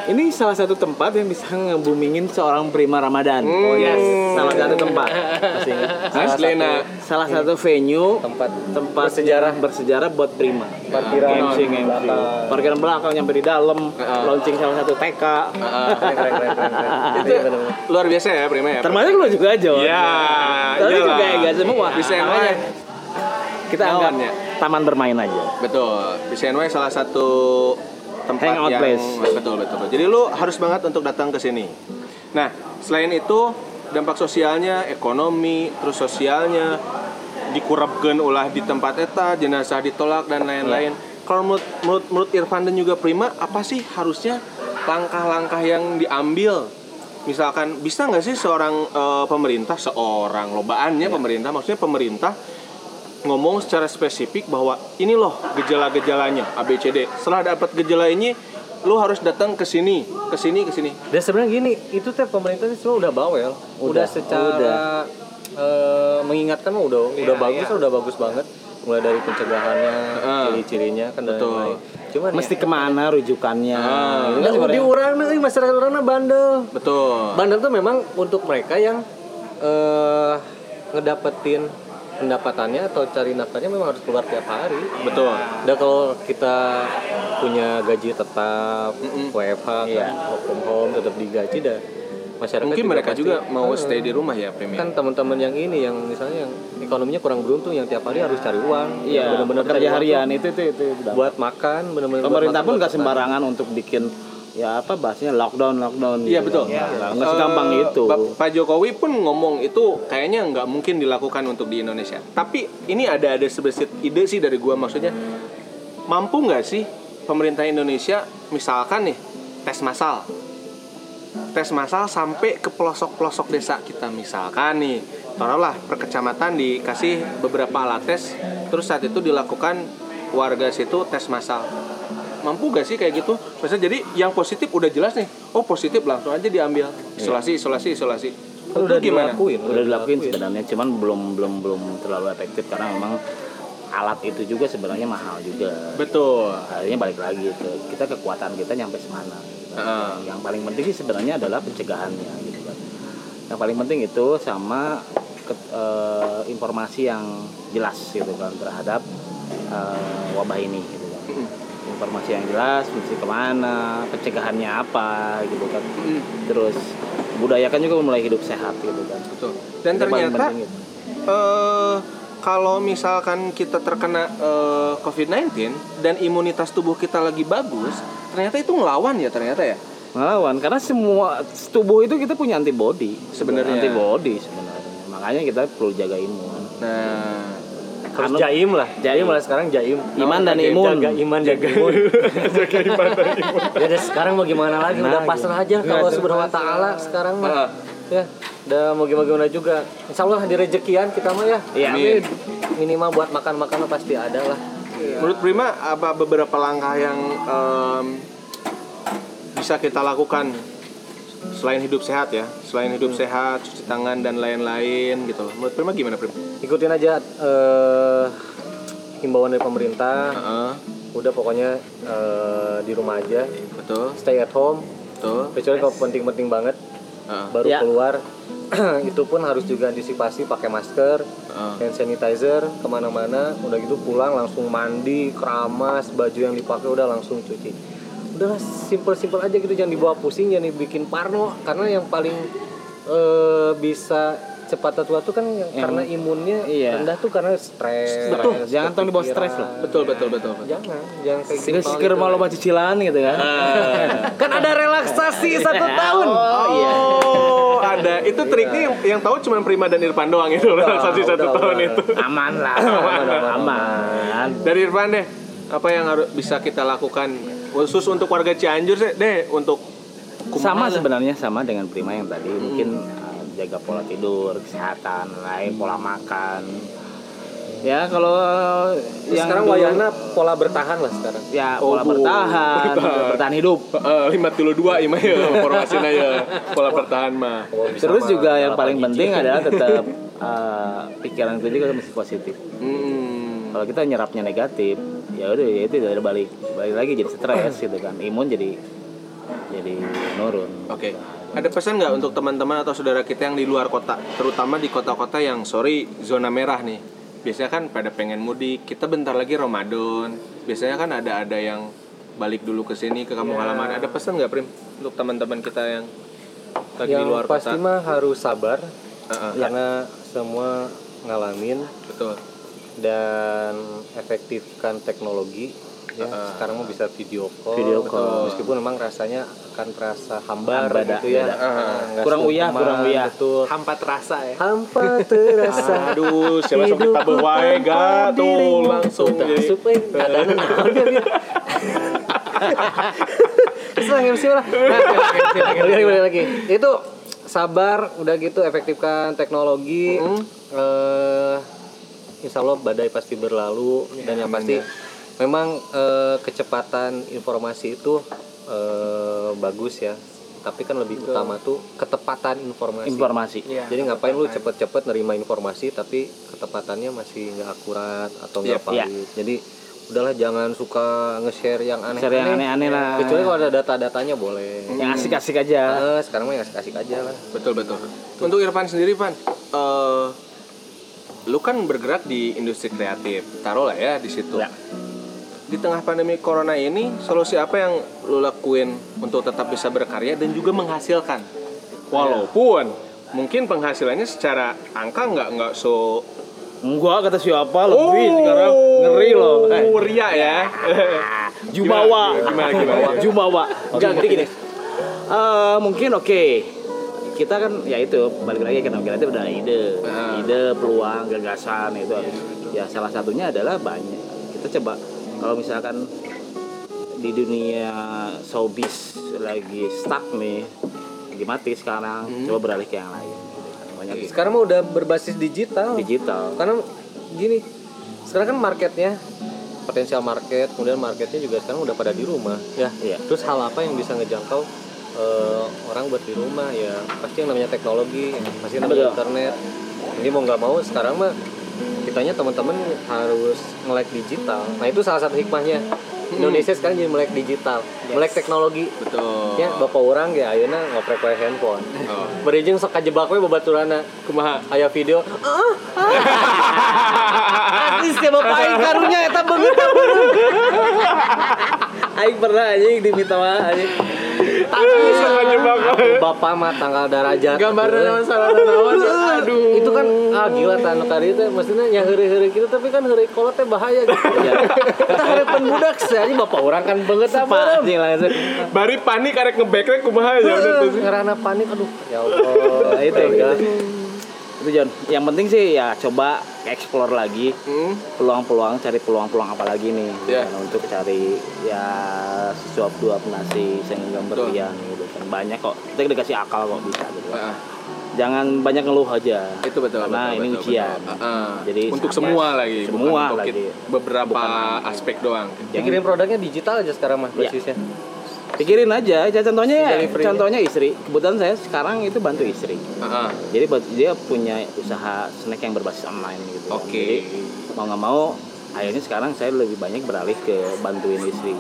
Ini salah satu tempat yang bisa ngebumingin seorang prima Ramadan. Oh, yes. Salah satu tempat. Masih? Asli nah. Salah satu venue tempat tempat bersejarah bersejarah buat prima. Parkiran MC MC. Parkiran belakang nyampe di dalam, launching salah satu TK. keren keren keren keren, keren. Itu luar biasa ya Prima ya. Termasuk lu juga Jo. Ya, Tapi juga enggak semua. Bisa yang lain. kita anggap ya? taman bermain aja. Betul. BCNY salah satu tempat Hangout yang place. betul, betul. Jadi lu harus banget untuk datang ke sini. Nah, selain itu dampak sosialnya, ekonomi, terus sosialnya dikurapkan ulah di tempat eta, jenazah ditolak dan lain-lain. Kalau menurut, menurut menurut Irfan dan juga Prima, apa sih harusnya langkah-langkah yang diambil? Misalkan bisa nggak sih seorang eh, pemerintah, seorang lobaannya pemerintah, maksudnya pemerintah ngomong secara spesifik bahwa ini loh gejala-gejalanya ABCD. Setelah dapat gejala ini lu harus datang ke sini, ke sini, ke sini. Dan sebenarnya gini, itu teh pemerintah itu semua udah bawel, udah, secara eh, mengingatkan mah udah udah bagus, udah bagus banget. Mulai dari pencegahannya, Ah. ciri-cirinya kan dan Betul. lain-lain. Cuman Mesti ke mana rujukannya? Ah. Kan ya, di orang nih masyarakat orang bandel. Betul. Bandel tuh memang untuk mereka yang eh ngedapetin pendapatannya atau cari nafkahnya memang harus keluar tiap hari. Betul. Dan kalau kita punya gaji tetap, WFH, kan, Iya. work from home, tetap digaji dah masyarakat Mungkin mereka pasti- juga mau Ah. stay di rumah ya, Pem. ya? kan teman-teman yang ini yang misalnya yang ekonominya kurang beruntung yang tiap hari harus cari uang Iya, benar-benar waktu harian itu itu itu. udah. buat makan benar-benar Pemerintah makan, pun nggak sembarangan untuk bikin ya apa bahasanya lockdown lockdown. Iya gitu betul. Ya, nggak segampang Eh, itu. Pak Jokowi pun ngomong itu kayaknya nggak mungkin dilakukan untuk di Indonesia. Tapi ini ada ada sebesit ide sih dari gua maksudnya mampu nggak sih pemerintah Indonesia misalkan nih tes massal tes massal sampai ke pelosok-pelosok desa kita misalkan nih taruhlah per kecamatan dikasih beberapa alat tes terus saat itu dilakukan warga situ tes massal mampu gak sih kayak gitu? Maksudnya jadi yang positif udah jelas nih. Oh positif langsung aja diambil. Isolasi isolasi isolasi. Kan udah Itu gimana? dilakuin udah dilakuin. sebenarnya cuman belum belum belum terlalu efektif karena memang alat itu juga sebenarnya mahal juga. Betul. Akhirnya balik lagi ke kita kekuatan kita nyampe semana gitu. Heeh. yang paling penting sih sebenarnya adalah pencegahannya gitu kan. Yang paling penting itu sama ke- eh, informasi yang jelas gitu kan terhadap eh, wabah ini gitu informasi yang jelas mesti ke mana pencegahannya apa gitu kan. Terus budayakan juga mulai hidup sehat gitu kan. Betul. Dan Itu ternyata penting gitu. eh kalau misalkan kita terkena eh, COVID-19 dan imunitas tubuh kita lagi bagus, ternyata itu ngelawan ya ternyata ya. ngelawan karena semua tubuh itu kita punya antibody. Sebenarnya. antibody sebenarnya. Makanya kita perlu jaga imun. Nah, harus Anu- jaim lah. Jaim. lah sekarang jaim. Iman dan Jaga- imun. jaga iman jaga imun. Jaga iman dan imun. Ya udah sekarang mau gimana lagi? Udah Nah, pasrah aja kalau subhanahu wa taala sekarang mah. Ya udah mau gimana gimana juga. Insya Allah di rezekian kita mah ya. Iya. Amin. minimal buat makan makan pasti ada lah. Menurut Prima apa beberapa langkah yang em, bisa kita lakukan selain hidup sehat ya, selain hidup sehat, cuci tangan dan lain-lain gitu. Menurut Prima gimana Prima? ikutin aja eh, himbauan dari pemerintah. Heeh, udah pokoknya eh, di rumah aja. Betul, stay at home. Betul. kecuali kalau penting-penting banget Heeh, baru Ya. keluar. Itu pun harus juga antisipasi pakai masker heeh. hand sanitizer ke mana-mana. Udah gitu pulang langsung mandi keramas baju yang dipakai udah langsung cuci udahlah simpel-simpel aja gitu jangan dibawa pusing jangan dibikin parno. Karena yang paling eh, bisa cepat tua tuh kan yang, karena imunnya iya. rendah tuh karena stres. Betul, jangan tong dibawa stres loh. Betul, betul, betul. betul. jangan jangan kayak gitu. Terus seker mau loba cicilan gitu kan. Kan ada relaksasi satu tahun. Oh iya. Oh, ada. Itu triknya yang, yang tahu cuma Prima dan Irfan doang itu relaksasi satu udah, tahun udah. itu. aman lah. Aman, aman, aman Dari Irfan deh, apa yang harus bisa kita lakukan khusus untuk warga Cianjur sih deh untuk sama sebenarnya sama dengan Prima yang tadi. Mungkin uh, jaga pola tidur kesehatan lain pola makan. Ya kalau yang sekarang dulu- wayana pola bertahan lah sekarang. Ya Oh, pola bu. bertahan Bertahan. bertahan hidup. Eh, lima tilu dua ima ya formasinya ya pola bertahan mah. Terus juga yang paling penting adalah tetap uh, pikiran itu juga mesti positif. Hmm. kalau kita nyerapnya negatif ya udah ya itu udah balik balik lagi jadi stres gitu kan. Imun jadi jadi nurun. Oke. Ada pesan nggak untuk teman-teman atau saudara kita yang di luar kota? Terutama di kota-kota yang sorry zona merah nih. Biasanya kan pada pengen mudik kita bentar lagi Ramadan. Biasanya kan ada ada yang balik dulu ke sini ke kampung halaman. Ada pesan nggak Prim untuk teman-teman kita yang lagi di yang luar pasti kota mah harus sabar Heeh, karena semua ngalamin betul dan efektifkan teknologi ya. Sekarang mah bisa video call Video betul. call. meskipun memang rasanya akan terasa hambar Hambar, gitu ya. nggak Kurang uyah, kurang uyah. betul. Hampa terasa ya. Hampa terasa. Aduh siapa sampai Hidup tabel wae ga tuh langsung jadi lah. MC lah. Balik lagi. Itu sabar, udah gitu efektifkan teknologi. Eh, insya Allah badai pasti berlalu dan yang pasti memang eh, kecepatan informasi itu eh, bagus ya. Tapi kan lebih utama tuh ketepatan informasi. Informasi. Iya. jadi ngapain lu cepet-cepet nerima informasi tapi ketepatannya masih nggak akurat atau nggak Iya. valid. Jadi udahlah jangan suka nge-share yang aneh-aneh. Share yang aneh-aneh lah. kecuali kalau ada data-datanya boleh. Yang asik-asik aja. Eh, sekarang mah yang asik-asik aja lah. Betul betul. Untuk Irfan sendiri, Van, eh lu kan bergerak di industri kreatif, taruh lah ya di situ. Ya. Di tengah pandemi corona ini, solusi apa yang lu lakuin untuk tetap bisa berkarya dan juga menghasilkan? Walaupun mungkin penghasilannya secara angka nggak nggak so enggak kata siapa lebih sekarang ngeri loh Eh, Oh, ria ya. Jumawa Gimana, gimana? Jumawa ganti gini Eh, mungkin oke kita kan ya itu balik lagi kita itu udah ide. Ah. ide peluang gagasan itu. Ya salah satunya adalah banyak. Kita coba kalau misalkan di dunia showbiz lagi stuck nih lagi mati sekarang coba beralih ke yang lain. Banyak gitu. sekarang mah udah berbasis digital. Digital. Karena gini sekarang kan marketnya potensial market kemudian marketnya juga sekarang udah pada di rumah. Ya. Iya. terus hal apa yang bisa ngejangkau eh, orang buat di rumah ya pasti yang namanya teknologi pasti yang namanya Betul. internet. Jadi mau nggak mau sekarang mah kitanya teman-teman harus nge-like digital. Nah itu salah satu hikmahnya. Indonesia sekarang jadi melek digital melek teknologi. Betul. ya bapak orang ya ayeuna ngoprek wae handphone. Oh. Berijing sok kajebak we babaturana kumaha aya video Atis ya bapak aing karunya eta beungeut Aing pernah anjing diminta mah anjing Bapak mah tanggal darajat Atuh, naon salah naon. Aduh. itu kan ah gila tanu kali itu maksudnya nya heureuy-heureuy gitu tapi kan heureuy kolot teh bahaya gitu. Ya kita hareupan budak sih bapak orang kan beungeut apa anjing langsung Bari panik arek ngeback kumaha ya udah tuh. ngarana panik aduh ya Allah. Itu gitu. Itu John. Yang penting sih ya coba explore lagi. Hmm. peluang-peluang cari peluang-peluang apa lagi nih. Ya. Nah, untuk cari ya suap dua nasi sehingga berlian gitu kan. Banyak kok. Kita dikasih akal kok bisa gitu. Ah, jangan banyak ngeluh aja. Itu betul karena betul, ini betul, ujian. betul. Ah. Jadi untuk semua lagi semua bukan untuk lagi. beberapa aspek doang. Pikirin produknya digital aja sekarang mah Ya. basisnya pikirin aja. Ya contohnya ya contohnya istri. Kebetulan saya sekarang itu bantu istri. Ah. jadi buat dia punya usaha snack yang berbasis online gitu. Oke. jadi mau nggak mau akhirnya sekarang saya lebih banyak beralih ke bantuin istri.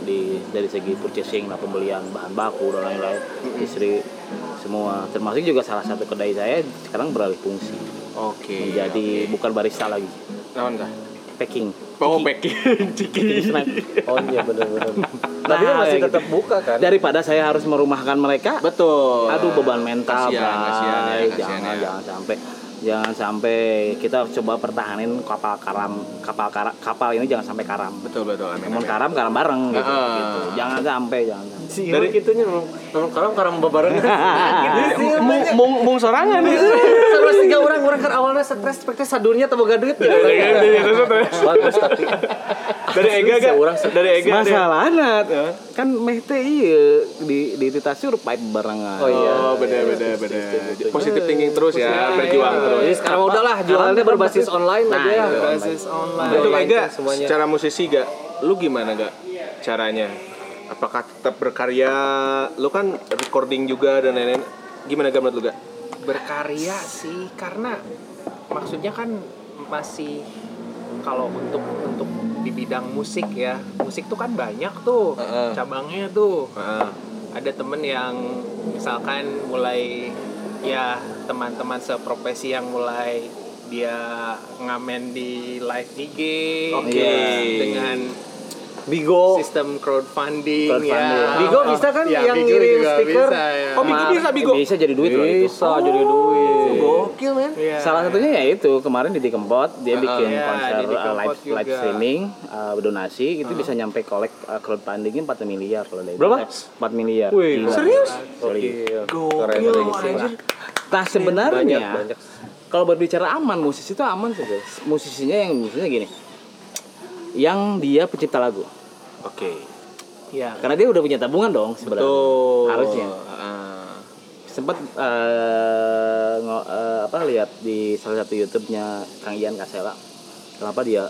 Di dari segi purchasing lah pembelian bahan baku dan lain-lain. Istri semua. Termasuk juga salah satu kedai saya sekarang beralih fungsi. Oke. Menjadi bukan barista lagi. Naon packing oh packing ciki oh iya benar-benar tapi kan Nah, masih kayak tetap buka kan? Daripada saya harus merumahkan mereka betul. aduh beban mental kasihan Bray. kasihan ya kasihan jangan ya. jangan sampai jangan sampai kita coba pertahanin kapal karam kapal kara- kapal ini jangan sampai karam. Betul betul. Amin, amin. karam karam bareng gitu, gitu. jangan sampai jangan sampai. Si dari gitunya namun karam karam babarengan mung mung mung sorangan. Nih Terus tiga orang orang kan awalnya stres speknya sadurnya atau boga duit. Ya bagus tapi. Dari Ega gak dari Ega masalahnya kan meh teh iya. Di di titasi udah pipe barengan. Oh iya. Oh, beda beda beda. Positif thinking terus ya, berjuang terus. Jadi sekarang udahlah jualannya berbasis online Nah, aja ya itu. Basis online. Untuk Online Ega, semuanya. secara musisi gak, lu gimana gak caranya? Apakah tetap berkarya? Lu kan recording juga dan lain-lain. Gimana gak menurut lu gak? berkarya sih karena maksudnya kan masih kalau untuk untuk di bidang musik ya musik tuh kan banyak tuh Heeh. cabangnya tuh Heeh. ada temen yang misalkan mulai ya teman-teman seprofesi yang mulai dia ngamen di live IG Oke. ya, dengan Bigo sistem crowdfunding, Crowdfunding. ya Bigo bisa kan Ya, yang Bigo ngirim stiker bisa, ya. Oh, Bigo bisa Bigo. bisa jadi duit loh itu bisa jadi duit Gokil men. Iya. Salah satunya ya itu kemarin di Dikempot dia bikin Iya, konser uh, live juga. live streaming uh, donasi itu bisa nyampe kolek uh, crowdfundingnya 4 miliar kalau dari Berapa? 4 miliar. Wih, Gila. serius? Serius. Gokil lu anjir. Nah sebenarnya banyak banyak kalau berbicara aman musisi itu aman sih guys. Musisinya yang musisinya gini, yang dia pencipta lagu, Oke. ya karena dia udah punya tabungan dong sebenarnya. Betul. Harusnya. Heeh. sempat eh, ngo- eh, apa lihat di salah satu YouTube-nya Kang Ian Kasela kenapa dia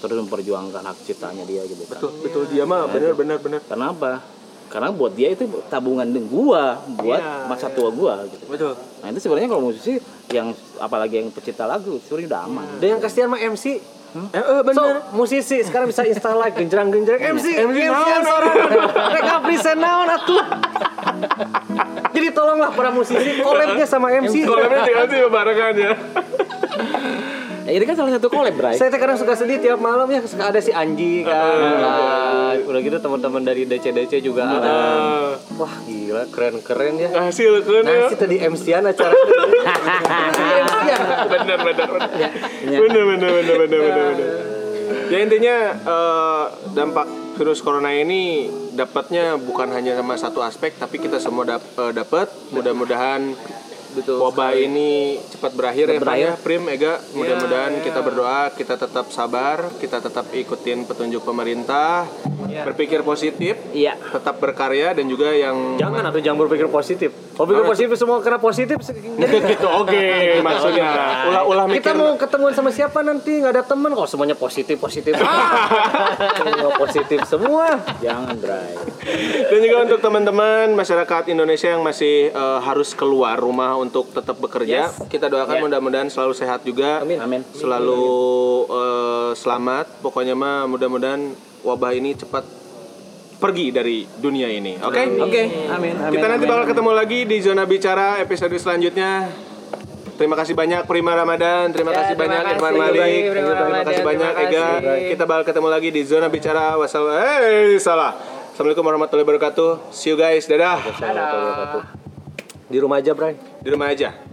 terus memperjuangkan hak ciptanya dia gitu kan. Betul, betul dia mah benar benar benar. Kenapa? karena buat dia itu tabungan gua buat Iya, masa tua gua gitu Betul. nah itu sebenarnya kalau musisi yang apalagi yang pecinta lagu sebenarnya udah aman Dan yang kasihan mah MC. Eh, eh bener. So, musisi sekarang bisa install like genjreng-genjreng MC. MC naon orang. Mereka present naon atuh. Jadi tolonglah para musisi collabnya sama MC. Kolomnya tinggal sih barengan ya ya itu kan salah satu collab Bray. Saya sekarang suka sedih tiap malam ya suka ada si Anji kan. Nah, udah gitu teman-teman dari DC-DC juga ah. ada. Wah gila keren-keren ya. Hasil keren ya. Nah, tadi MC-an acara. Bener bener Benar, benar, bener ya, ya. benar, benar. ya intinya uh, dampak virus corona ini dapatnya bukan hanya sama satu aspek tapi kita semua dapat eh, dapat mudah-mudahan wabah ini cepat berakhir ya Pak ya? Prim Ega. Mudah-mudahan kita berdoa kita tetap sabar kita tetap ikutin petunjuk pemerintah berpikir positif iya tetap berkarya dan juga yang Jangan atau jangan berpikir positif. Kalau pikir positif semua kena positif. Jadi gitu. Oke maksudnya. Ulah-ulah kita mikir. mau ketemuan sama siapa nanti? Nggak ada teman. Kok semuanya positif positif. semua positif semua. jangan Bray. Dan juga untuk teman-teman masyarakat Indonesia yang masih eh, harus keluar rumah untuk tetap bekerja, Yes. kita doakan Yeah. mudah-mudahan selalu sehat juga, amin amin selalu eh, selamat. Pokoknya mah mudah-mudahan wabah ini cepat pergi dari dunia ini. Oke? oke amin amin Kita nanti bakal ketemu lagi di zona bicara episode selanjutnya. Terima kasih banyak Prima Ramadan, terima Ya, kasih terima banyak Irfan Malik, Prima terima Ramadan, kasih banyak terima Ega. Kita bakal ketemu lagi di zona bicara. Wassalamualaikum. Eh, salah. Assalamualaikum warahmatullahi wabarakatuh. See you guys. Dadah. Di rumah aja, Bray. Di rumah aja.